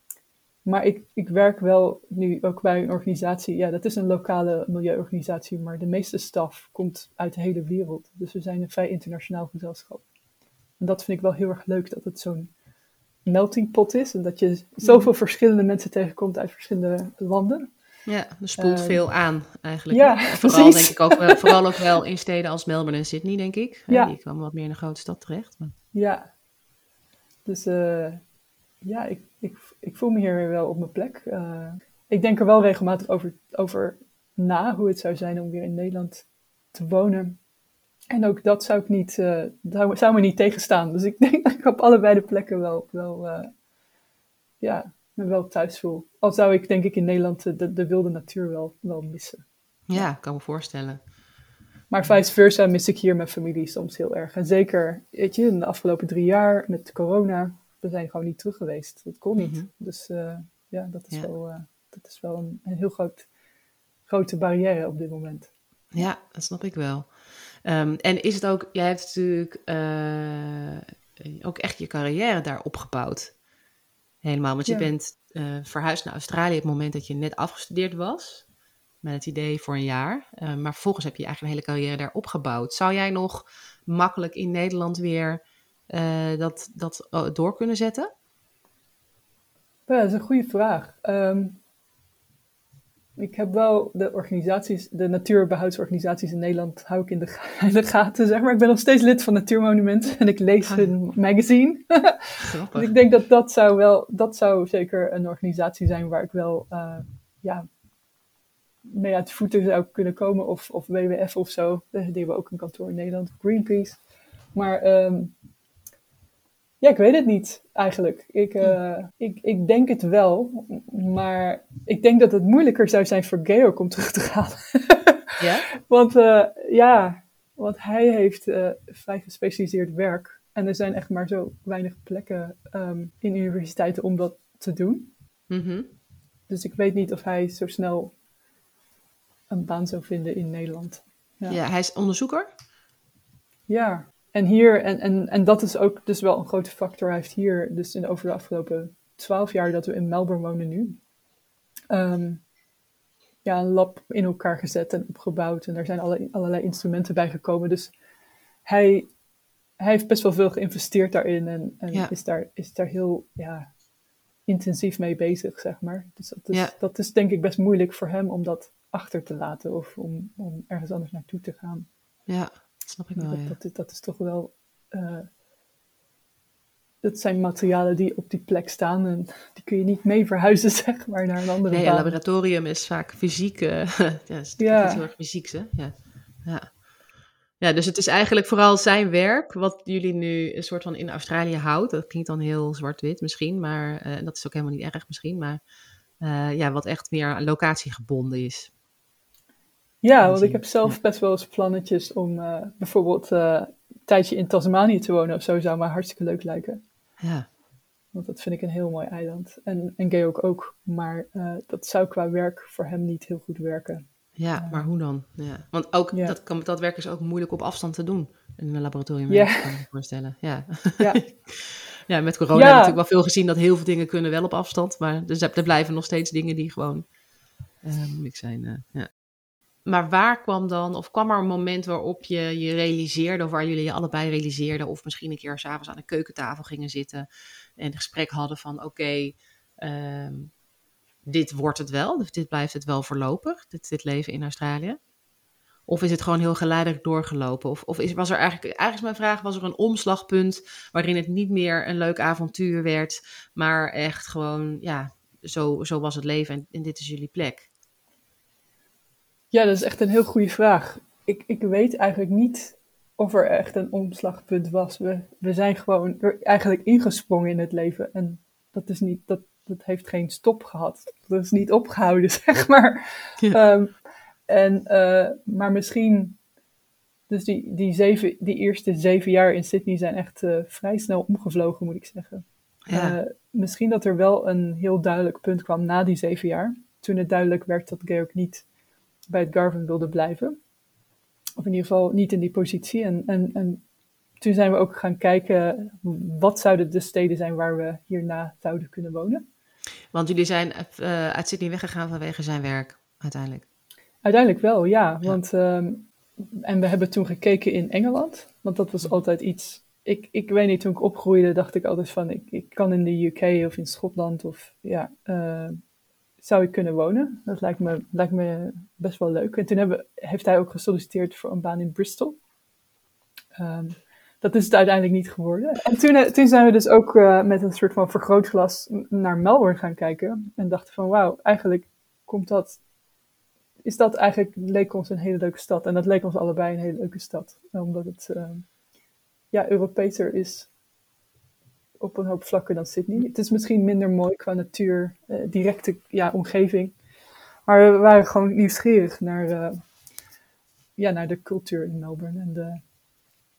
maar ik, ik werk wel nu ook bij een organisatie. Ja, dat is een lokale milieuorganisatie, maar de meeste staf komt uit de hele wereld. Dus we zijn een vrij internationaal gezelschap. En dat vind ik wel heel erg leuk, dat het zo'n melting pot is. En dat je zoveel verschillende mensen tegenkomt uit verschillende landen. Ja, er spoelt uh, veel aan eigenlijk. Ja, <laughs> vooral precies. denk ik ook wel, vooral ook wel in steden als Melbourne en Sydney, denk ik. Ja. Die kwamen wat meer in een grote stad terecht. Maar... Ja, dus uh, ja, ik, ik, ik voel me hier weer wel op mijn plek. Uh, ik denk er wel regelmatig over, over na hoe het zou zijn om weer in Nederland te wonen. En ook dat zou ik niet, uh, zou, zou me niet tegenstaan. Dus ik <laughs> denk dat ik op allebei de plekken wel, wel uh, ja, me wel thuis voel. Al zou ik denk ik in Nederland de, de wilde natuur wel, wel missen. Ja, kan me voorstellen. Maar vice versa mis ik hier mijn familie soms heel erg. En zeker, weet je, in de afgelopen drie jaar met corona, we zijn gewoon niet terug geweest. Dat kon niet. Mm -hmm. Dus uh, ja, dat is ja. wel, dat is wel een, een heel groot, grote barrière op dit moment. Ja, dat snap ik wel. Um, en is het ook, jij hebt natuurlijk uh, ook echt je carrière daar opgebouwd. Helemaal, want je bent uh, verhuisd naar Australië op het moment dat je net afgestudeerd was. Met het idee voor een jaar. Uh, maar vervolgens heb je eigenlijk een hele carrière daar opgebouwd. Zou jij nog makkelijk in Nederland weer dat, dat door kunnen zetten? Ja, dat is een goede vraag. Um, ik heb wel de organisaties, de natuurbehoudsorganisaties in Nederland, hou ik in de, <laughs> in de gaten, zeg maar. Ik ben nog steeds lid van Natuurmonument en ik lees ah. hun magazine. <laughs> dus ik denk dat dat zou wel, dat zou zeker een organisatie zijn waar ik wel, uh, ja, mee uit de voeten zou kunnen komen. Of, of WWF of zo. Die hebben ook een kantoor in Nederland. Greenpeace. Maar um, ja, ik weet het niet eigenlijk. Ik, uh, ik, ik denk het wel, maar ik denk dat het moeilijker zou zijn voor Georg om terug te gaan. ja? <laughs> Want uh, ja, want hij heeft uh, vrij gespecialiseerd werk. En er zijn echt maar zo weinig plekken um, in universiteiten om dat te doen. Mm -hmm. Dus ik weet niet of hij zo snel een baan zou vinden in Nederland. Ja, ja hij is onderzoeker? Ja, en hier, en, en, en dat is ook dus wel een grote factor. Hij heeft hier, dus in, over de afgelopen twaalf jaar dat we in Melbourne wonen nu, ehm, ja, een lab in elkaar gezet en opgebouwd. En er zijn alle, allerlei instrumenten bij gekomen. Dus hij, hij heeft best wel veel geïnvesteerd daarin en, en is, daar, is daar heel ja, intensief mee bezig, zeg maar. Dus dat is, dat is denk ik best moeilijk voor hem om dat achter te laten of om, om ergens anders naartoe te gaan. Ja, snap ik wel. Dat, dat, is, dat is toch wel. Uh, dat zijn materialen die op die plek staan en die kun je niet mee verhuizen, <laughs> zeg maar, naar een andere Nee, een laboratorium is vaak fysiek. Uh, <laughs> ja, is ja. heel erg fysiek, hè? Ja. ja. Ja, dus het is eigenlijk vooral zijn werk wat jullie nu een soort van in Australië houdt. Dat klinkt dan heel zwart-wit misschien, maar uh, dat is ook helemaal niet erg misschien. Maar uh, ja, wat echt meer locatiegebonden is. Ja, want ik heb zelf best wel eens plannetjes om uh, bijvoorbeeld een tijdje in Tasmanië te wonen of zo. Zou me hartstikke leuk lijken. Ja. Want dat vind ik een heel mooi eiland. En, en gay ook ook. Maar dat zou qua werk voor hem niet heel goed werken. Ja, maar hoe dan? Ja. Want ook dat, kan, dat werk is ook moeilijk op afstand te doen in een laboratorium, ja. kan ik me voorstellen. Ja. Ja. <laughs> ja, met corona hebben we natuurlijk wel veel gezien dat heel veel dingen kunnen wel op afstand, maar dus er blijven nog steeds dingen die gewoon uh, moeilijk zijn. Uh, ja. Maar waar kwam dan, of kwam er een moment waarop je je realiseerde, of waar jullie je allebei realiseerden, of misschien een keer s'avonds aan de keukentafel gingen zitten en een gesprek hadden van oké, ehm, dit wordt het wel, dit blijft het wel voorlopig, dit, dit leven in Australië? Of is het gewoon heel geleidelijk doorgelopen? Of, of is, was er eigenlijk, eigenlijk is mijn vraag, was er een omslagpunt waarin het niet meer een leuk avontuur werd, maar echt gewoon, ja, zo, zo was het leven en, en dit is jullie plek? Ja, dat is echt een heel goede vraag. Ik, ik weet eigenlijk niet of er echt een omslagpunt was. We, we zijn gewoon eigenlijk ingesprongen in het leven. En dat is niet, dat, dat heeft geen stop gehad. Dat is niet opgehouden, <laughs> zeg maar. Ehm, en, uh, maar misschien, dus die, die, zeven, die eerste zeven jaar in Sydney zijn echt uh, vrij snel omgevlogen, moet ik zeggen. Ja. Uh, misschien dat er wel een heel duidelijk punt kwam na die zeven jaar. Toen het duidelijk werd dat Georg niet bij het Garvin wilde blijven. Of in ieder geval niet in die positie. En, en, en toen zijn we ook gaan kijken, wat zouden de steden zijn waar we hierna zouden kunnen wonen. Want jullie zijn uh, uit Sydney weggegaan vanwege zijn werk, uiteindelijk? Uiteindelijk wel, ja. Want, um, en we hebben toen gekeken in Engeland, want dat was altijd iets... Ik, ik weet niet, toen ik opgroeide dacht ik altijd van, ik, ik kan in de UK of in Schotland of ja, uh, zou ik kunnen wonen. Dat lijkt me, lijkt me best wel leuk. En toen hebben, heeft hij ook gesolliciteerd voor een baan in Bristol. Um, dat is het uiteindelijk niet geworden. En toen, eh, toen zijn we dus ook uh, met een soort van vergrootglas naar Melbourne gaan kijken. En dachten van wauw, eigenlijk komt dat. Is dat eigenlijk, leek ons een hele leuke stad. En dat leek ons allebei een hele leuke stad. Omdat het uh, ja, Europeeser is op een hoop vlakken dan Sydney. Het is misschien minder mooi qua natuur, uh, directe ja, omgeving. Maar we waren gewoon nieuwsgierig naar, ja, naar de cultuur in Melbourne en de,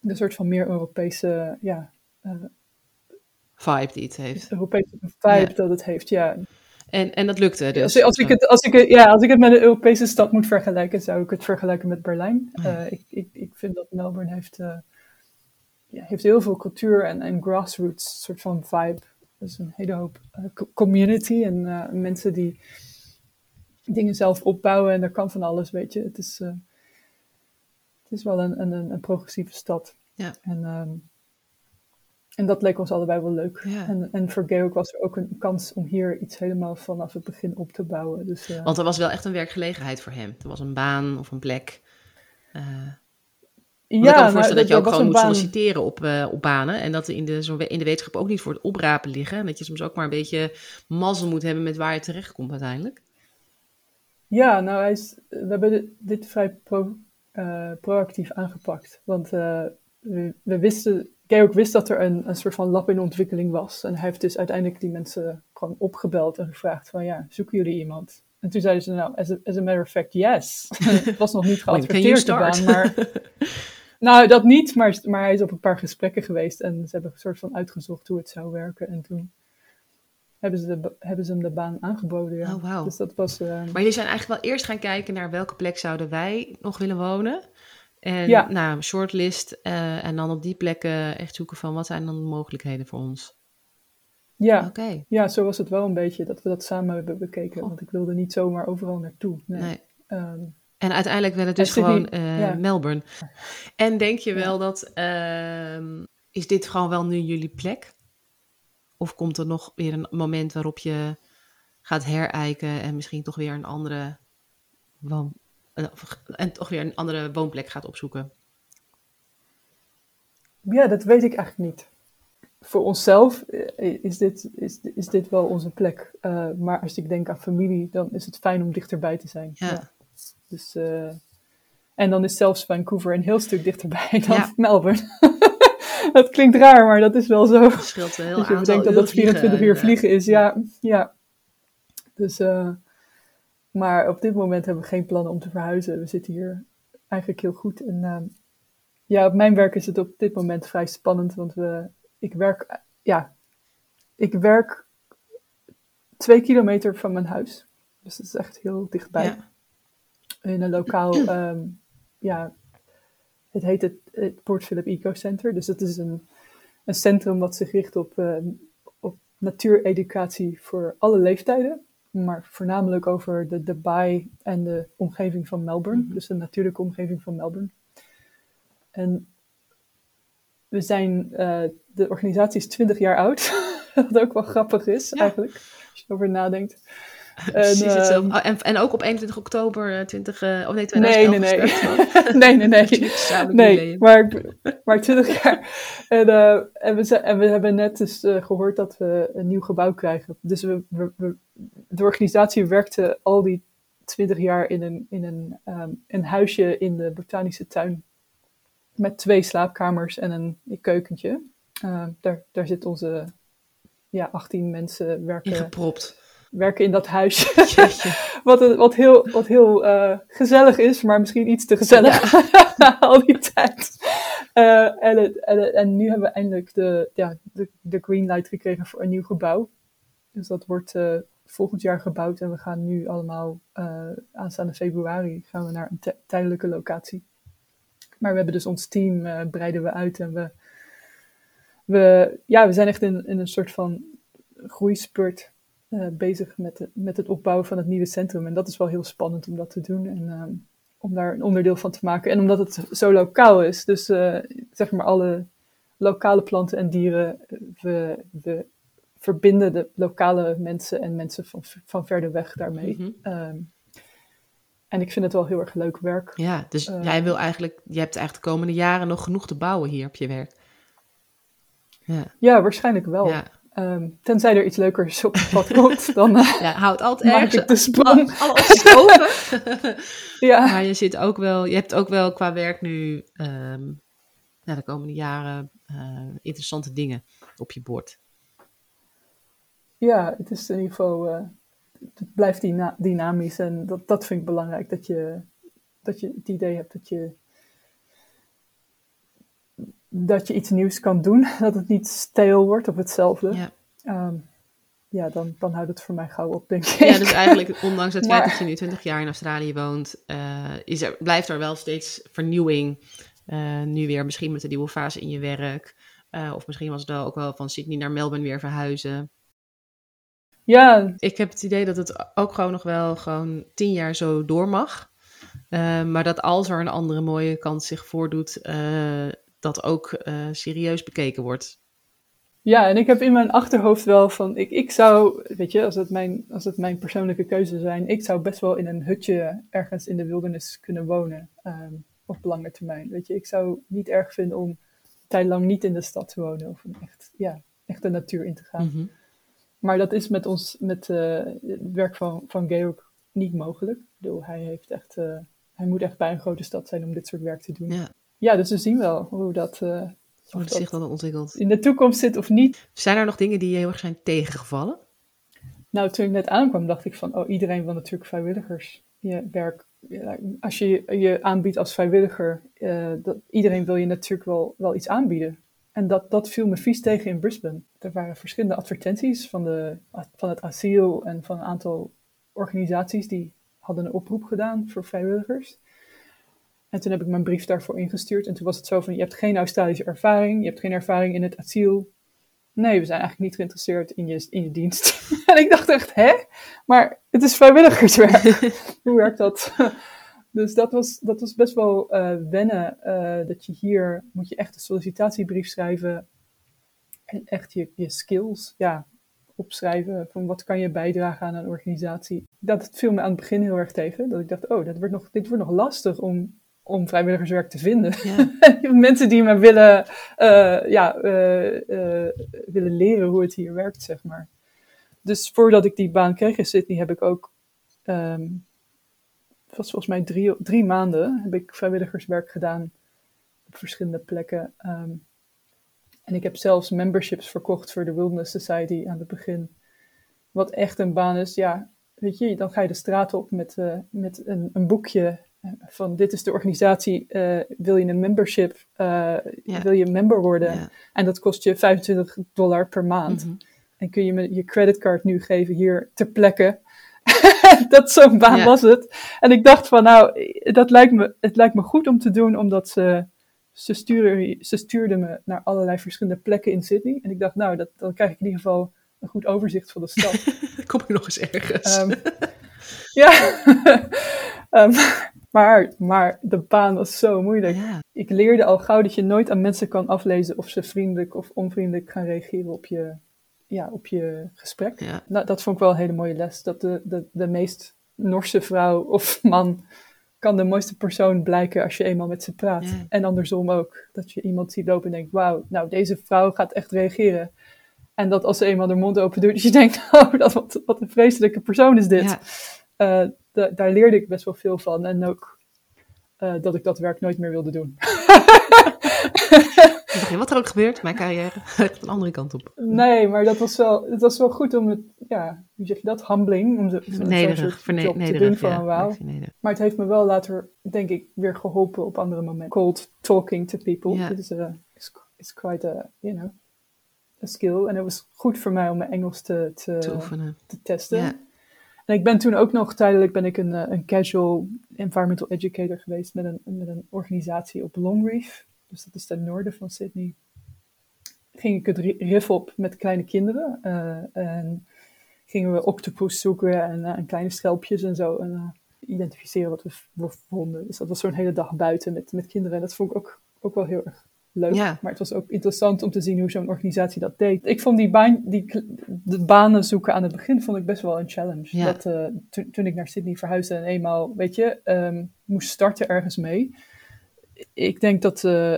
een soort van meer Europese ja, uh, vibe die het heeft. Europese vibe dat het heeft, ja. En, en dat lukte dus. Als, als, ik het, als, ik, ja, als ik het met een Europese stad moet vergelijken, zou ik het vergelijken met Berlijn. Uh, ik, ik, ik vind dat Melbourne heeft, uh, ja, heeft heel veel cultuur en, en grassroots soort van vibe. Dus een hele hoop community en mensen die dingen zelf opbouwen en er kan van alles, weet je. Het is is wel een, een, een progressieve stad. Ja. En, um, en dat leek ons allebei wel leuk. Ja. En, en voor Georg was er ook een kans om hier iets helemaal vanaf het begin op te bouwen. Dus, uh, Want er was wel echt een werkgelegenheid voor hem. Er was een baan of een plek. Uh, ja, ik kan me voorstellen nou, dat je ook gewoon moet baan... solliciteren op, uh, op banen. En dat in de, zo in de wetenschap ook niet voor het oprapen liggen. En dat je soms ook maar een beetje mazzel moet hebben met waar je terechtkomt uiteindelijk. Ja, nou, hij is, we hebben dit, dit vrij pro, uh, proactief aangepakt. Want uh, we, we, wisten, Georg wist dat er een, een soort van lab in ontwikkeling was. En hij heeft dus uiteindelijk die mensen gewoon opgebeld en gevraagd van ja, zoeken jullie iemand? En toen zeiden ze nou, as a, as a matter of fact, yes. <laughs> het was nog niet geadverteerd de baan, maar... <laughs> nou, dat niet, maar, maar hij is op een paar gesprekken geweest en ze hebben een soort van uitgezocht hoe het zou werken. En toen hebben ze, de, hebben ze hem de baan aangeboden. Ja. Oh, wauw. Dus dat was. eh, Maar jullie zijn eigenlijk wel eerst gaan kijken naar welke plek zouden wij nog willen wonen. En Ja. nou, shortlist. eh, en dan op die plekken echt zoeken van wat zijn dan de mogelijkheden voor ons. ja, Oké. ja, zo was het wel een beetje dat we dat samen hebben bekeken. Want ik wilde niet zomaar overal naartoe. Nee. Nee. Ehm, En uiteindelijk werd het dus Sydney, gewoon eh, ja. Melbourne. En denk je wel dat, ehm, is dit gewoon wel nu jullie plek? Of komt er nog weer een moment waarop je gaat herijken en misschien toch weer een andere, woon, eh, en toch weer een andere woonplek gaat opzoeken? ja, dat weet ik eigenlijk niet. Voor onszelf eh, is dit, is, is dit wel onze plek. Maar als ik denk aan familie, dan is het fijn om dichterbij te zijn. Ja. Dus, eh, en dan is zelfs Vancouver een heel stuk dichterbij <laughs> dan Ja. Melbourne. <laughs> dat klinkt raar, maar dat is wel zo. Het scheelt een heel Als je bedenkt dat dat uur vliegen 24 uur eh, vliegen is, ja. ja. Dus, eh, maar op dit moment hebben we geen plannen om te verhuizen. We zitten hier eigenlijk heel goed. En ja, op mijn werk is het op dit moment vrij spannend, want we, ik werk, ja, ik werk twee kilometer van mijn huis. Dus dat is echt heel dichtbij. Ja. In een lokaal, <clears throat> ehm, ja, het heet het, het Port Phillip Eco Center. Dus dat is een, een centrum wat zich richt op, eh, op natuureducatie voor alle leeftijden. Maar voornamelijk over de, de baai en de omgeving van Melbourne. Dus de natuurlijke omgeving van Melbourne. En we zijn, eh, de organisatie is 20 jaar oud. <laughs> Wat ook wel grappig is Ja. eigenlijk, als je erover nadenkt. <laughs> En, ehm, Oh, en, en ook op 21 oktober eh, 20, eh, of nee, Nee, 2011 nee, nee. gestart. <laughs> nee, nee, nee. <laughs> Nee, maar, maar 20 jaar. En, eh, en, we, en we hebben net dus eh, gehoord dat we een nieuw gebouw krijgen. Dus we, we, we- de organisatie werkte al die 20 jaar in een, in een, ehm, een huisje in de botanische tuin. Met twee slaapkamers en een keukentje. Eh, daar, daar zitten onze ja, 18 mensen werken, Ingepropt. Werken in dat huisje. Jeetje. <laughs> Wat, wat heel, wat heel eh, gezellig is, maar misschien iets te gezellig <laughs> al die tijd. Eh, en, het, en, het- en nu hebben we eindelijk de, ja, de, de green light gekregen voor een nieuw gebouw. Dus dat wordt eh, volgend jaar gebouwd en we gaan nu allemaal aanstaande februari gaan we naar een ti- tijdelijke locatie. Maar we hebben dus ons team breiden we uit en we, we, ja, we zijn echt in, in een soort van groeispurt eh, bezig met, de- met het opbouwen van het nieuwe centrum. En dat is wel heel spannend om dat te doen en ehm, om daar een onderdeel van te maken. En omdat het zo lokaal is, dus eh, zeg maar alle lokale planten en dieren, eh, we, we verbinden de lokale mensen en mensen van, van verder weg daarmee. Mhm. Ehm, en ik vind het wel heel erg leuk werk. Ja, dus Eh. jij wil eigenlijk, je hebt eigenlijk de komende jaren nog genoeg te bouwen hier op je werk. Ja, Ja, waarschijnlijk wel. ja. Ehm, tenzij er iets leukers op het pad komt, dan eh, ja houd altijd maak ergens ik de sprong. alle, alle opties open. <laughs> Ja. maar je zit ook wel, je hebt ook wel qua werk nu ja, de komende jaren eh, interessante dingen op je bord. Ja, het is in ieder geval, eh, het blijft dyna- dynamisch en dat, dat vind ik belangrijk, dat je, dat je het idee hebt dat je, dat je iets nieuws kan doen, <laughs> dat het niet steel wordt of hetzelfde. Ja. Ehm, ja, dan, dan houdt het voor mij gauw op, denk ik. Ja, dus eigenlijk, ondanks het <laughs> feit dat je nu 20 jaar in Australië woont, eh, is er, blijft er wel steeds vernieuwing. Eh, nu weer misschien met een nieuwe fase in je werk. Eh, of misschien was het wel ook wel van Sydney naar Melbourne weer verhuizen. Ja, Ik heb het idee dat het ook gewoon nog wel gewoon tien jaar zo door mag. Maar dat als er een andere mooie kans zich voordoet, dat ook eh, serieus bekeken wordt. Ja, en ik heb in mijn achterhoofd wel van, ik, ik zou, weet je, als het, mijn, als het mijn persoonlijke keuze zijn, ik zou best wel in een hutje ergens in de wildernis kunnen wonen, ehm, op lange termijn. Weet je, ik zou niet erg vinden om een tijd lang niet in de stad te wonen of echt, ja, echt de natuur in te gaan. Mhm. Maar dat is met ons, met eh, het werk van, van Georg niet mogelijk. Ik bedoel, hij heeft echt, eh, hij moet echt bij een grote stad zijn om dit soort werk te doen. Ja, Ja, dus we zien wel hoe dat, eh, hoe zich dat dan ontwikkelt. in de toekomst zit of niet. Zijn er nog dingen die je heel erg zijn tegengevallen? Nou, toen ik net aankwam, dacht ik van, oh, iedereen wil natuurlijk vrijwilligers. Je werk, als je je aanbiedt als vrijwilliger, eh, dat, iedereen wil je natuurlijk wel, wel iets aanbieden. en dat, dat viel me vies tegen in Brisbane. Er waren verschillende advertenties van, de, van het asiel en van een aantal organisaties die hadden een oproep gedaan voor vrijwilligers. En toen heb ik mijn brief daarvoor ingestuurd. En toen was het zo van, je hebt geen Australische ervaring, je hebt geen ervaring in het asiel. Nee, we zijn eigenlijk niet geïnteresseerd in je, in je dienst. <laughs> en ik dacht echt, hè? Maar het is vrijwilligerswerk. <laughs> Hoe werkt dat? <laughs> dus dat was, dat was best wel uh, wennen. Uh, dat je hier, moet je echt een sollicitatiebrief schrijven. En echt je, je skills, ja, opschrijven. Van wat kan je bijdragen aan een organisatie. Dat viel me aan het begin heel erg tegen. Dat ik dacht, oh, dat wordt nog, dit wordt nog lastig om om vrijwilligerswerk te vinden. Ja. <laughs> Mensen die me willen, uh, ja, uh, uh, willen leren hoe het hier werkt, zeg maar. Dus voordat ik die baan kreeg in Sydney, heb ik ook, um, het was volgens mij drie, drie maanden, heb ik vrijwilligerswerk gedaan op verschillende plekken. Um, en ik heb zelfs memberships verkocht voor de Wilderness Society aan het begin. Wat echt een baan is, ja, weet je, dan ga je de straat op met, met een, een boekje van dit is de organisatie, uh, wil je een membership, uh, wil je member worden? En dat kost je 25 dollar per maand. Mm -hmm. En kun je me je creditcard nu geven hier ter plekke. <laughs> dat zo'n baan was het. En ik dacht van nou, dat lijkt me, het lijkt me goed om te doen, omdat ze, ze, sturen, ze stuurden me naar allerlei verschillende plekken in Sydney. En ik dacht nou, dat, dan krijg ik in ieder geval een goed overzicht van de stad. <laughs> Kom ik nog eens ergens. Um, <laughs> ja. um, maar, maar de baan was zo moeilijk. Ja. Ik leerde al gauw dat je nooit aan mensen kan aflezen of ze vriendelijk of onvriendelijk gaan reageren op je, ja, op je gesprek. Ja. Nou, dat vond ik wel een hele mooie les. Dat de, de, de meest Norse vrouw of man kan de mooiste persoon blijken als je eenmaal met ze praat. Ja. En andersom ook. Dat je iemand ziet lopen en denkt, wauw, nou deze vrouw gaat echt reageren. En dat als ze eenmaal de mond open doet, dat je denkt, <laughs> oh, dat, wat, wat een vreselijke persoon is dit. Ja. Uh, da daar leerde ik best wel veel van. En ook uh, dat ik dat werk nooit meer wilde doen. wat er ook gebeurt, mijn carrière gaat de andere kant op. Nee, maar dat was wel, het was wel goed om het, ja, hoe zeg je dat, humbling, om zo'n Nederig, soort job te doen van ja, wauw. Maar het heeft me wel later, denk ik, weer geholpen op andere momenten. Cold talking to people, Ja. is, a, is, is quite a, you know, a skill. En het was goed voor mij om mijn Engels te, te, te oefenen. te testen. Ja. En ik ben toen ook nog tijdelijk ben ik een, eh, een casual environmental educator geweest met een, met een organisatie op Longreef. Dus dat is ten noorden van Sydney. Ging ik het ri- rif op met kleine kinderen. eh, en gingen we octopus zoeken en, en kleine schelpjes en zo. En identificeren wat we vonden. Dus dat was zo'n hele dag buiten met, met kinderen. En dat vond ik ook, ook wel heel erg leuk. Ja. Maar het was ook interessant om te zien hoe zo'n organisatie dat deed. Ik vond die, baan, die de banen zoeken aan het begin vond ik best wel een challenge. Ja. Dat, eh, toen- toen ik naar Sydney verhuisde en eenmaal, weet je, ehm, moest starten ergens mee. Ik denk dat, eh,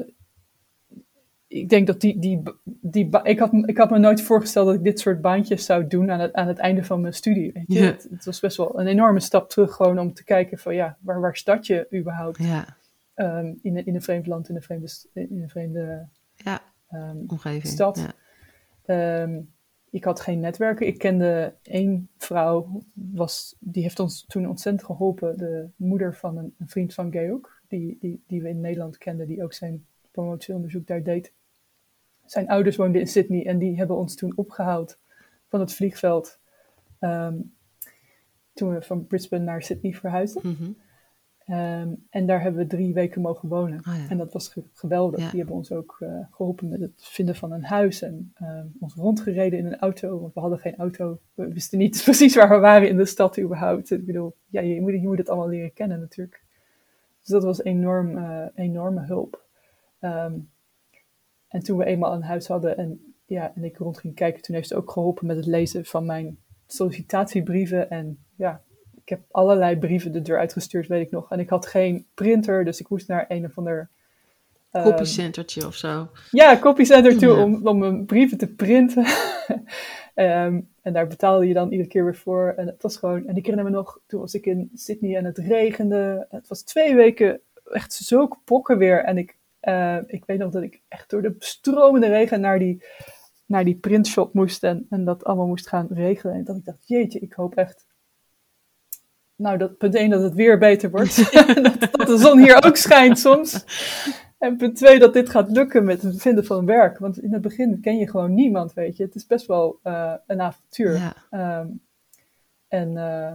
ik denk dat die, die, die ik, had, ik had me nooit voorgesteld dat ik dit soort baantjes zou doen aan het, aan het einde van mijn studie. Weet je? Ja. Het, het was best wel een enorme stap terug gewoon om te kijken van ja, waar, waar start je überhaupt Ja, ehm, in, een, in een vreemd land, in een vreemde, in een vreemde ja, ehm, omgeving. Stad. Ja. Ehm, ik had geen netwerken. Ik kende één vrouw, was, die heeft ons toen ontzettend geholpen. De moeder van een, een vriend van Georg, die, die, die we in Nederland kenden, die ook zijn promotieonderzoek daar deed. Zijn ouders woonden in Sydney en die hebben ons toen opgehaald van het vliegveld. toen we van Brisbane naar Sydney verhuisden. Mhm. Ehm, en daar hebben we drie weken mogen wonen. Oh ja. En dat was ge- geweldig. Ja. Die hebben ons ook eh, geholpen met het vinden van een huis en ehm, ons rondgereden in een auto, want we hadden geen auto. We wisten niet <laughs> precies waar we waren in de stad überhaupt. Ik bedoel, ja, je, moet, je moet het allemaal leren kennen natuurlijk. Dus dat was enorm, eh, enorme hulp. Ehm, en toen we eenmaal een huis hadden en, ja, en ik rond ging kijken, toen heeft ze ook geholpen met het lezen van mijn sollicitatiebrieven. En ja, ik heb allerlei brieven de deur uitgestuurd, weet ik nog. En ik had geen printer, dus ik moest naar een of ander... Copycentertje of zo. ja, copycenter toe Ja. om, om mijn brieven te printen. <laughs> Ehm, en daar betaalde je dan iedere keer weer voor. En het was gewoon... En ik herinner me nog, toen was ik in Sydney en het regende. Het was twee weken echt zulke pokken weer. En ik, eh, ik weet nog dat ik echt door de stromende regen naar die, naar die printshop moest. En, en dat allemaal moest gaan regelen. En dat ik dacht, jeetje, ik hoop echt... Nou, dat punt één dat het weer beter wordt. <laughs> <laughs> dat, dat de zon hier ook schijnt soms. En punt twee, dat dit gaat lukken met het vinden van werk. Want in het begin ken je gewoon niemand, weet je. Het is best wel uh, een avontuur. Ja. Um, en uh,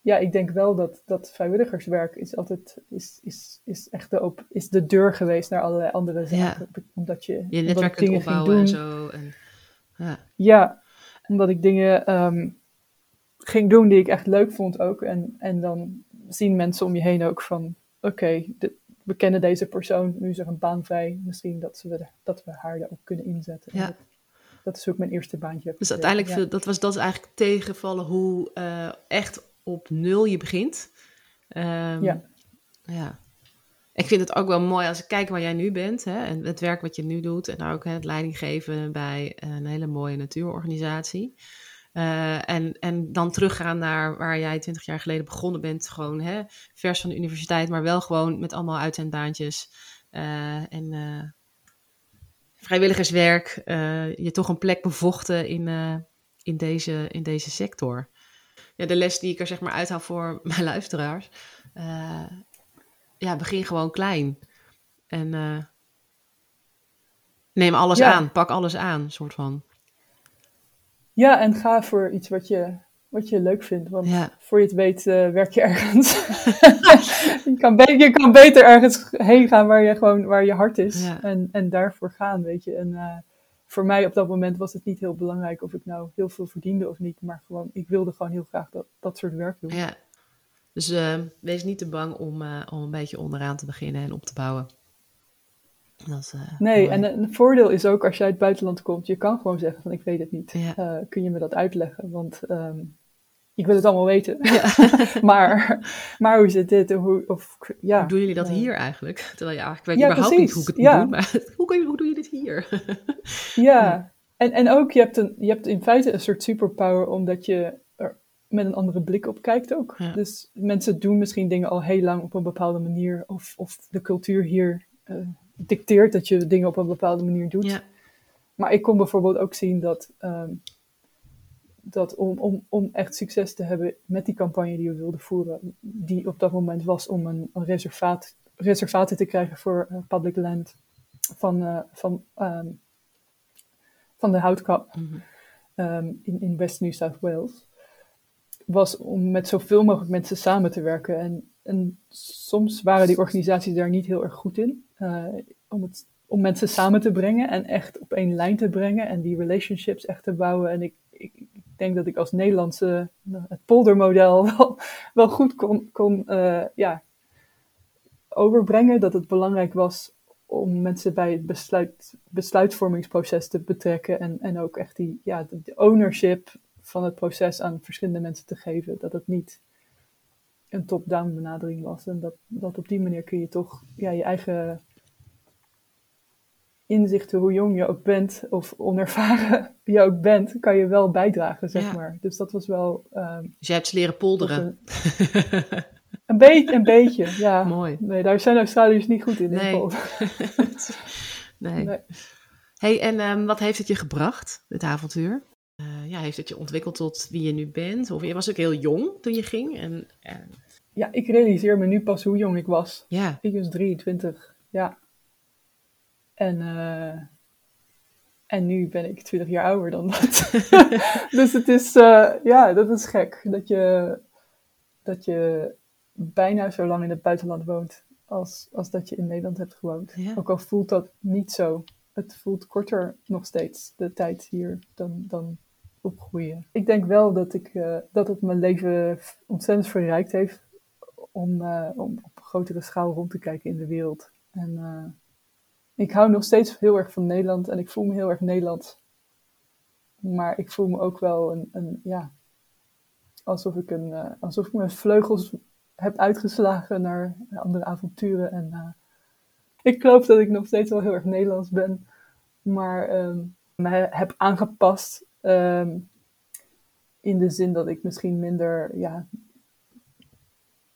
ja, ik denk wel dat, dat vrijwilligerswerk is altijd is, is, is echt de, op, is de deur geweest naar allerlei andere zaken. Ja. Omdat je, Je netwerk kunt opbouwen doen. en zo. En, ja. Ja, omdat ik dingen um, ging doen die ik echt leuk vond ook. En, en dan zien mensen om je heen ook van, oké, okay, we kennen deze persoon, nu is er een baan vrij. Misschien dat, we, dat we haar daar ook kunnen inzetten. Ja. Dat, dat, is ook mijn eerste baantje. Dus uiteindelijk, ja. dat, was, dat eigenlijk tegenvallen hoe uh, echt op nul je begint. Um, ja. ja. Ik vind het ook wel mooi als ik kijk waar jij nu bent hè, en het werk wat je nu doet en ook hè, het leidinggeven bij een hele mooie natuurorganisatie. Uh, en, en dan teruggaan naar waar jij twintig jaar geleden begonnen bent, gewoon hè, vers van de universiteit, maar wel gewoon met allemaal uitzendbaantjes uh, en uh, vrijwilligerswerk, je toch een plek bevochten in, in, deze, in deze sector. Ja, de les die ik er zeg maar uithaal voor <laughs> mijn luisteraars, ja, begin gewoon klein. En neem alles ja. aan, pak alles aan, soort van. Ja, en ga voor iets wat je, wat je leuk vindt. Want ja. voor je het weet uh, werk je ergens. <laughs> je, kan je kan beter ergens heen gaan waar je, gewoon, waar je hart is. Ja. En, en daarvoor gaan, weet je. En uh, voor mij op dat moment was het niet heel belangrijk of ik nou heel veel verdiende of niet. Maar gewoon, ik wilde gewoon heel graag dat, dat soort werk doen. Ja. Dus uh, wees niet te bang om, om een beetje onderaan te beginnen en op te bouwen. Is, uh, nee, mooi. en een voordeel is ook als je uit het buitenland komt, je kan gewoon zeggen van ik weet het niet. Ja. Uh, kun je me dat uitleggen? Want um, ik wil het allemaal weten. Ja. <laughs> maar, maar hoe zit dit? Hoe, of, ja, hoe doen jullie dat uh, hier eigenlijk? Terwijl je eigenlijk weet ja, überhaupt precies. niet hoe ik het ja. moet doen. Maar <laughs> hoe, je, hoe doe je dit hier? <laughs> ja, en, en ook je hebt, een, je hebt in feite een soort superpower omdat je er met een andere blik op kijkt ook. Dus mensen doen misschien dingen al heel lang op een bepaalde manier. Of, of de cultuur hier uh, dicteert dat je dingen op een bepaalde manier doet. Ja. Maar ik kon bijvoorbeeld ook zien dat, um, dat om, om, om echt succes te hebben met die campagne die we wilden voeren, die op dat moment was om een, een reservaat, reservaten te krijgen voor uh, public land van, uh, van, um, van de houtkap mm -hmm. um, in, in West New South Wales, was om met zoveel mogelijk mensen samen te werken. En, en soms waren die organisaties daar niet heel erg goed in. Uh, om, het, om mensen samen te brengen en echt op één lijn te brengen en die relationships echt te bouwen. En ik, ik, ik denk dat ik als Nederlandse nou, het poldermodel <laughs> wel, goed kon, kon uh, ja, overbrengen. Dat het belangrijk was om mensen bij het besluit, besluitvormingsproces te betrekken en, en ook echt die ja, de ownership van het proces aan verschillende mensen te geven. Dat het niet een top-down benadering was. En dat, dat op die manier kun je toch ja, je eigen inzichten, hoe jong je ook bent, of onervaren <laughs> je ook bent, kan je wel bijdragen, zeg Ja. maar. Dus dat was wel... Um, Dus jij hebt ze leren polderen. een, beetje, een beetje, <laughs> ja. Mooi. Nee, daar zijn Australiërs niet goed in. Nee. in <laughs> nee. nee. Hey, en um, wat heeft het je gebracht, dit avontuur? Uh, ja, heeft het je ontwikkeld tot wie je nu bent? Of je was ook heel jong toen je ging? En, uh... Ja, ik realiseer me nu pas hoe jong ik was. Ja. Ik was 23, ja. En, uh, en nu ben ik 20 jaar ouder dan dat. <laughs> dus het is, uh, ja, dat is gek. Dat je, dat je bijna zo lang in het buitenland woont als, als dat je in Nederland hebt gewoond. Ja. Ook al voelt dat niet zo. Het voelt korter nog steeds, de tijd hier, dan, dan opgroeien. Ik denk wel dat, ik, uh, dat het mijn leven ontzettend verrijkt heeft om, om op grotere schaal rond te kijken in de wereld. En ik hou nog steeds heel erg van Nederland en ik voel me heel erg Nederlands. Maar ik voel me ook wel een, een ja, alsof ik, een, uh, alsof ik mijn vleugels heb uitgeslagen naar andere avonturen. En uh, ik geloof dat ik nog steeds wel heel erg Nederlands ben, maar um, me heb aangepast um, in de zin dat ik misschien minder ja,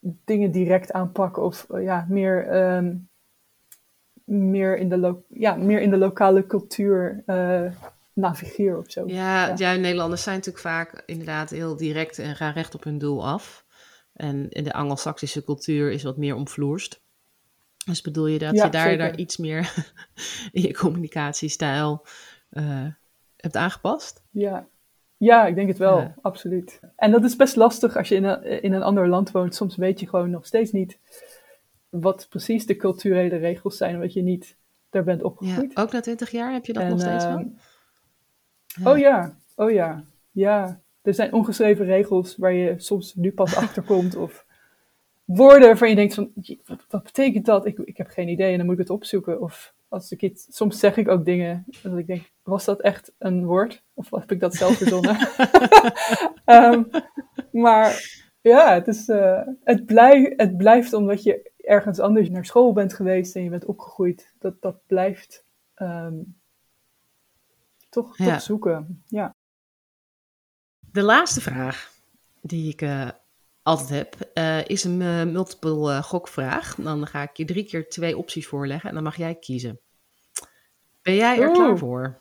dingen direct aanpak of ja, meer... Um, meer in de, lo- ja, meer in de lokale cultuur uh, navigeer of zo. Ja, ja. ja, Nederlanders zijn natuurlijk vaak inderdaad heel direct en gaan recht op hun doel af. En in de Angelsaksische cultuur is wat meer omvloerst. Dus bedoel je dat Ja, je daar, zeker. daar iets meer <laughs> in je communicatiestijl eh, hebt aangepast? Ja. ja, ik denk het wel, Ja. absoluut. En dat is best lastig als je in een, in een ander land woont. Soms weet je gewoon nog steeds niet wat precies de culturele regels zijn, omdat je niet daar bent Ja, opgegroeid. ook na twintig jaar heb je dat En, nog steeds ehm, wel? Ja. Oh ja, oh ja, ja. Er zijn ongeschreven regels waar je soms nu pas <laughs> achterkomt. Of woorden waarvan je denkt van, "Jee, wat, wat betekent dat? Ik, ik heb geen idee en dan moet ik het opzoeken. Of als ik iets, soms zeg ik ook dingen dat ik denk, was dat echt een woord? Of heb ik dat zelf verzonnen? <laughs> <laughs> Ehm, maar ja, het, is, eh, het, blijf, het blijft omdat je ergens anders naar school bent geweest en je bent opgegroeid. Dat, dat blijft ehm, toch, Ja. toch zoeken. Ja. De laatste vraag die ik eh, altijd heb, eh, is een eh, multiple gokvraag. Dan ga ik je drie keer twee opties voorleggen en dan mag jij kiezen. Ben jij er klaar voor?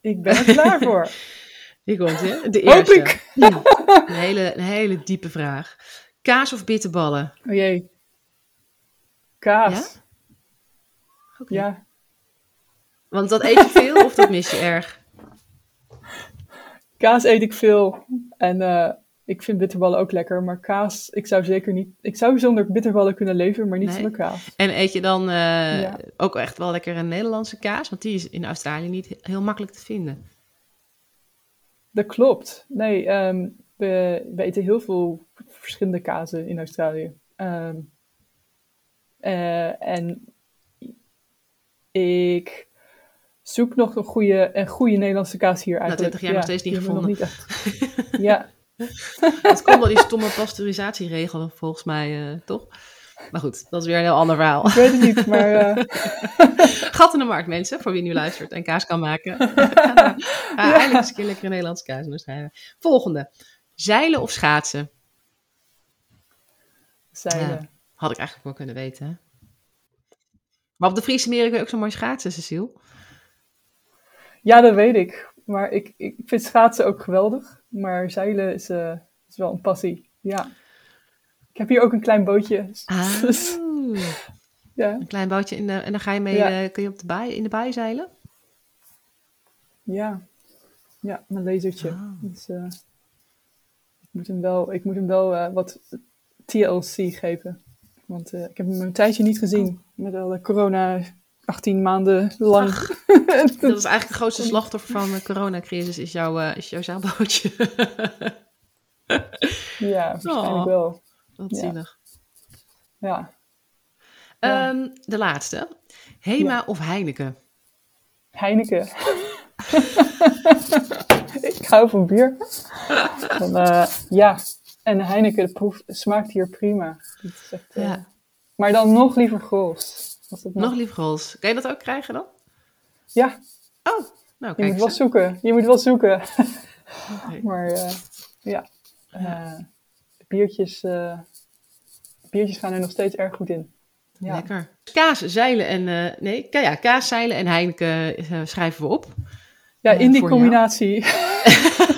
Ik ben er klaar voor. <laughs> Hier komt hè? De Hoop eerste. ik. Hmm. <laughs> Een hele, een hele diepe vraag. Kaas of bitterballen? Oh jee. Kaas. Ja? Ja? Want dat eet je veel of dat mis je <laughs> erg? Kaas eet ik veel. En eh, ik vind bitterballen ook lekker. Maar kaas, ik zou zeker niet... Ik zou zonder bitterballen kunnen leven, maar niet Nee? zonder kaas. En eet je dan eh, Ja. ook echt wel lekker een Nederlandse kaas? Want die is in Australië niet he- heel makkelijk te vinden. Dat klopt. Nee, ehm, we, we eten heel veel verschillende kazen in Australië. Ehm, eh, en ik zoek nog een goede, een goede Nederlandse kaas hier eigenlijk. 20 jaar nog steeds niet nog gevonden. niet echt. ja, <laughs> Dat komt door die stomme pasteurisatieregel volgens mij, eh, toch? Maar goed, dat is weer een heel ander verhaal. ik weet het niet, maar eh, <laughs> Gat in de markt, mensen, voor wie nu luistert en kaas kan maken. <laughs> Eindelijk eens een keer lekker een Nederlandse kaas in. Volgende. Zeilen of schaatsen? Zeilen. Ja. Had ik eigenlijk wel kunnen weten. hè? Maar op de Friese meren kun je ook zo mooi schaatsen, Cecile. Ja, dat weet ik. Maar ik, ik vind schaatsen ook geweldig. Maar zeilen is, eh, is wel een passie. Ja. Ik heb hier ook een klein bootje. Ah, Dus, <laughs> ja, een klein bootje in de, en dan ga je mee, Ja. eh, kun je op de baai, in de baai zeilen? ja. Ja, mijn lasertje. Ah. Dus, eh, ik moet hem wel, ik moet hem wel wat TLC geven. Want eh, ik heb hem een tijdje niet gezien. Met alle corona 18 maanden lang. <laughs> Dat is eigenlijk de grootste slachtoffer van de coronacrisis, is jouw, eh, is jouw zeilbootje. <laughs> ja, waarschijnlijk Oh. wel. Wat Ja. zielig. Ja. Ja. Ehm, de laatste. Hema of Heineken? Heineken. <laughs> ik hou van bier. Dan, eh, ja, en Heineken de proef smaakt hier prima. Is echt, eh, Ja. Maar dan nog liever Grols. Nog liever Grols. Kan je dat ook krijgen dan? Ja, Oh, nou je kijk moet wel zoeken. Je moet wel zoeken. <laughs> Maar eh, ja, eh, de biertjes, eh, biertjes gaan er nog steeds erg goed in. Ja, Lekker. Kaas, zeilen en... eh, nee, ja, kaas, zeilen en Heineken eh, schrijven we op. ja Eh, in die combinatie. <laughs>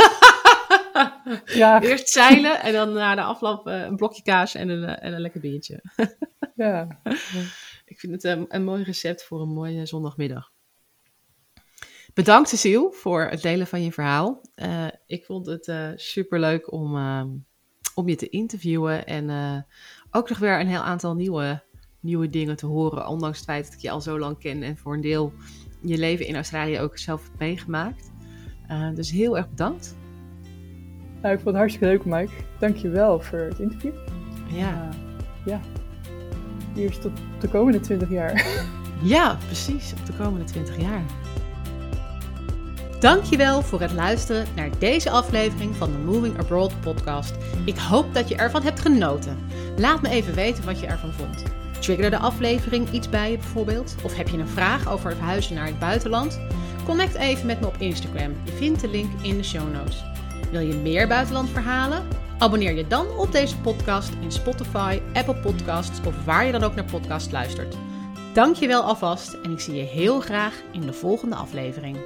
ja, <laughs> Eerst zeilen en dan na de afloop eh, een blokje kaas en een, eh, en een lekker biertje. <laughs> ja. Ik vind het een, een mooi recept voor een mooie zondagmiddag. Bedankt Cecile voor het delen van je verhaal. Eh, ik vond het super superleuk om, eh, om je te interviewen en eh, ook nog weer een heel aantal nieuwe, nieuwe dingen te horen. Ondanks het feit dat ik je al zo lang ken en voor een deel je leven in Australië ook zelf hebt meegemaakt. Eh, dus heel erg bedankt. Nou, ik vond het hartstikke leuk, Mike. Dankjewel voor het interview. Ja, Uh, ja, hier is tot de komende 20 jaar. <laughs> ja precies. Op de komende 20 jaar. Dankjewel voor het luisteren naar deze aflevering van de Moving Abroad podcast. Ik hoop dat je ervan hebt genoten. Laat me even weten wat je ervan vond. Triggerde de aflevering iets bij je bijvoorbeeld? Of heb je een vraag over het verhuizen naar het buitenland? Connect even met me op Instagram. Je vindt de link in de show notes. Wil je meer buitenlandverhalen? Abonneer je dan op deze podcast in Spotify, Apple Podcasts of waar je dan ook naar podcast luistert. Dankjewel alvast en ik zie je heel graag in de volgende aflevering.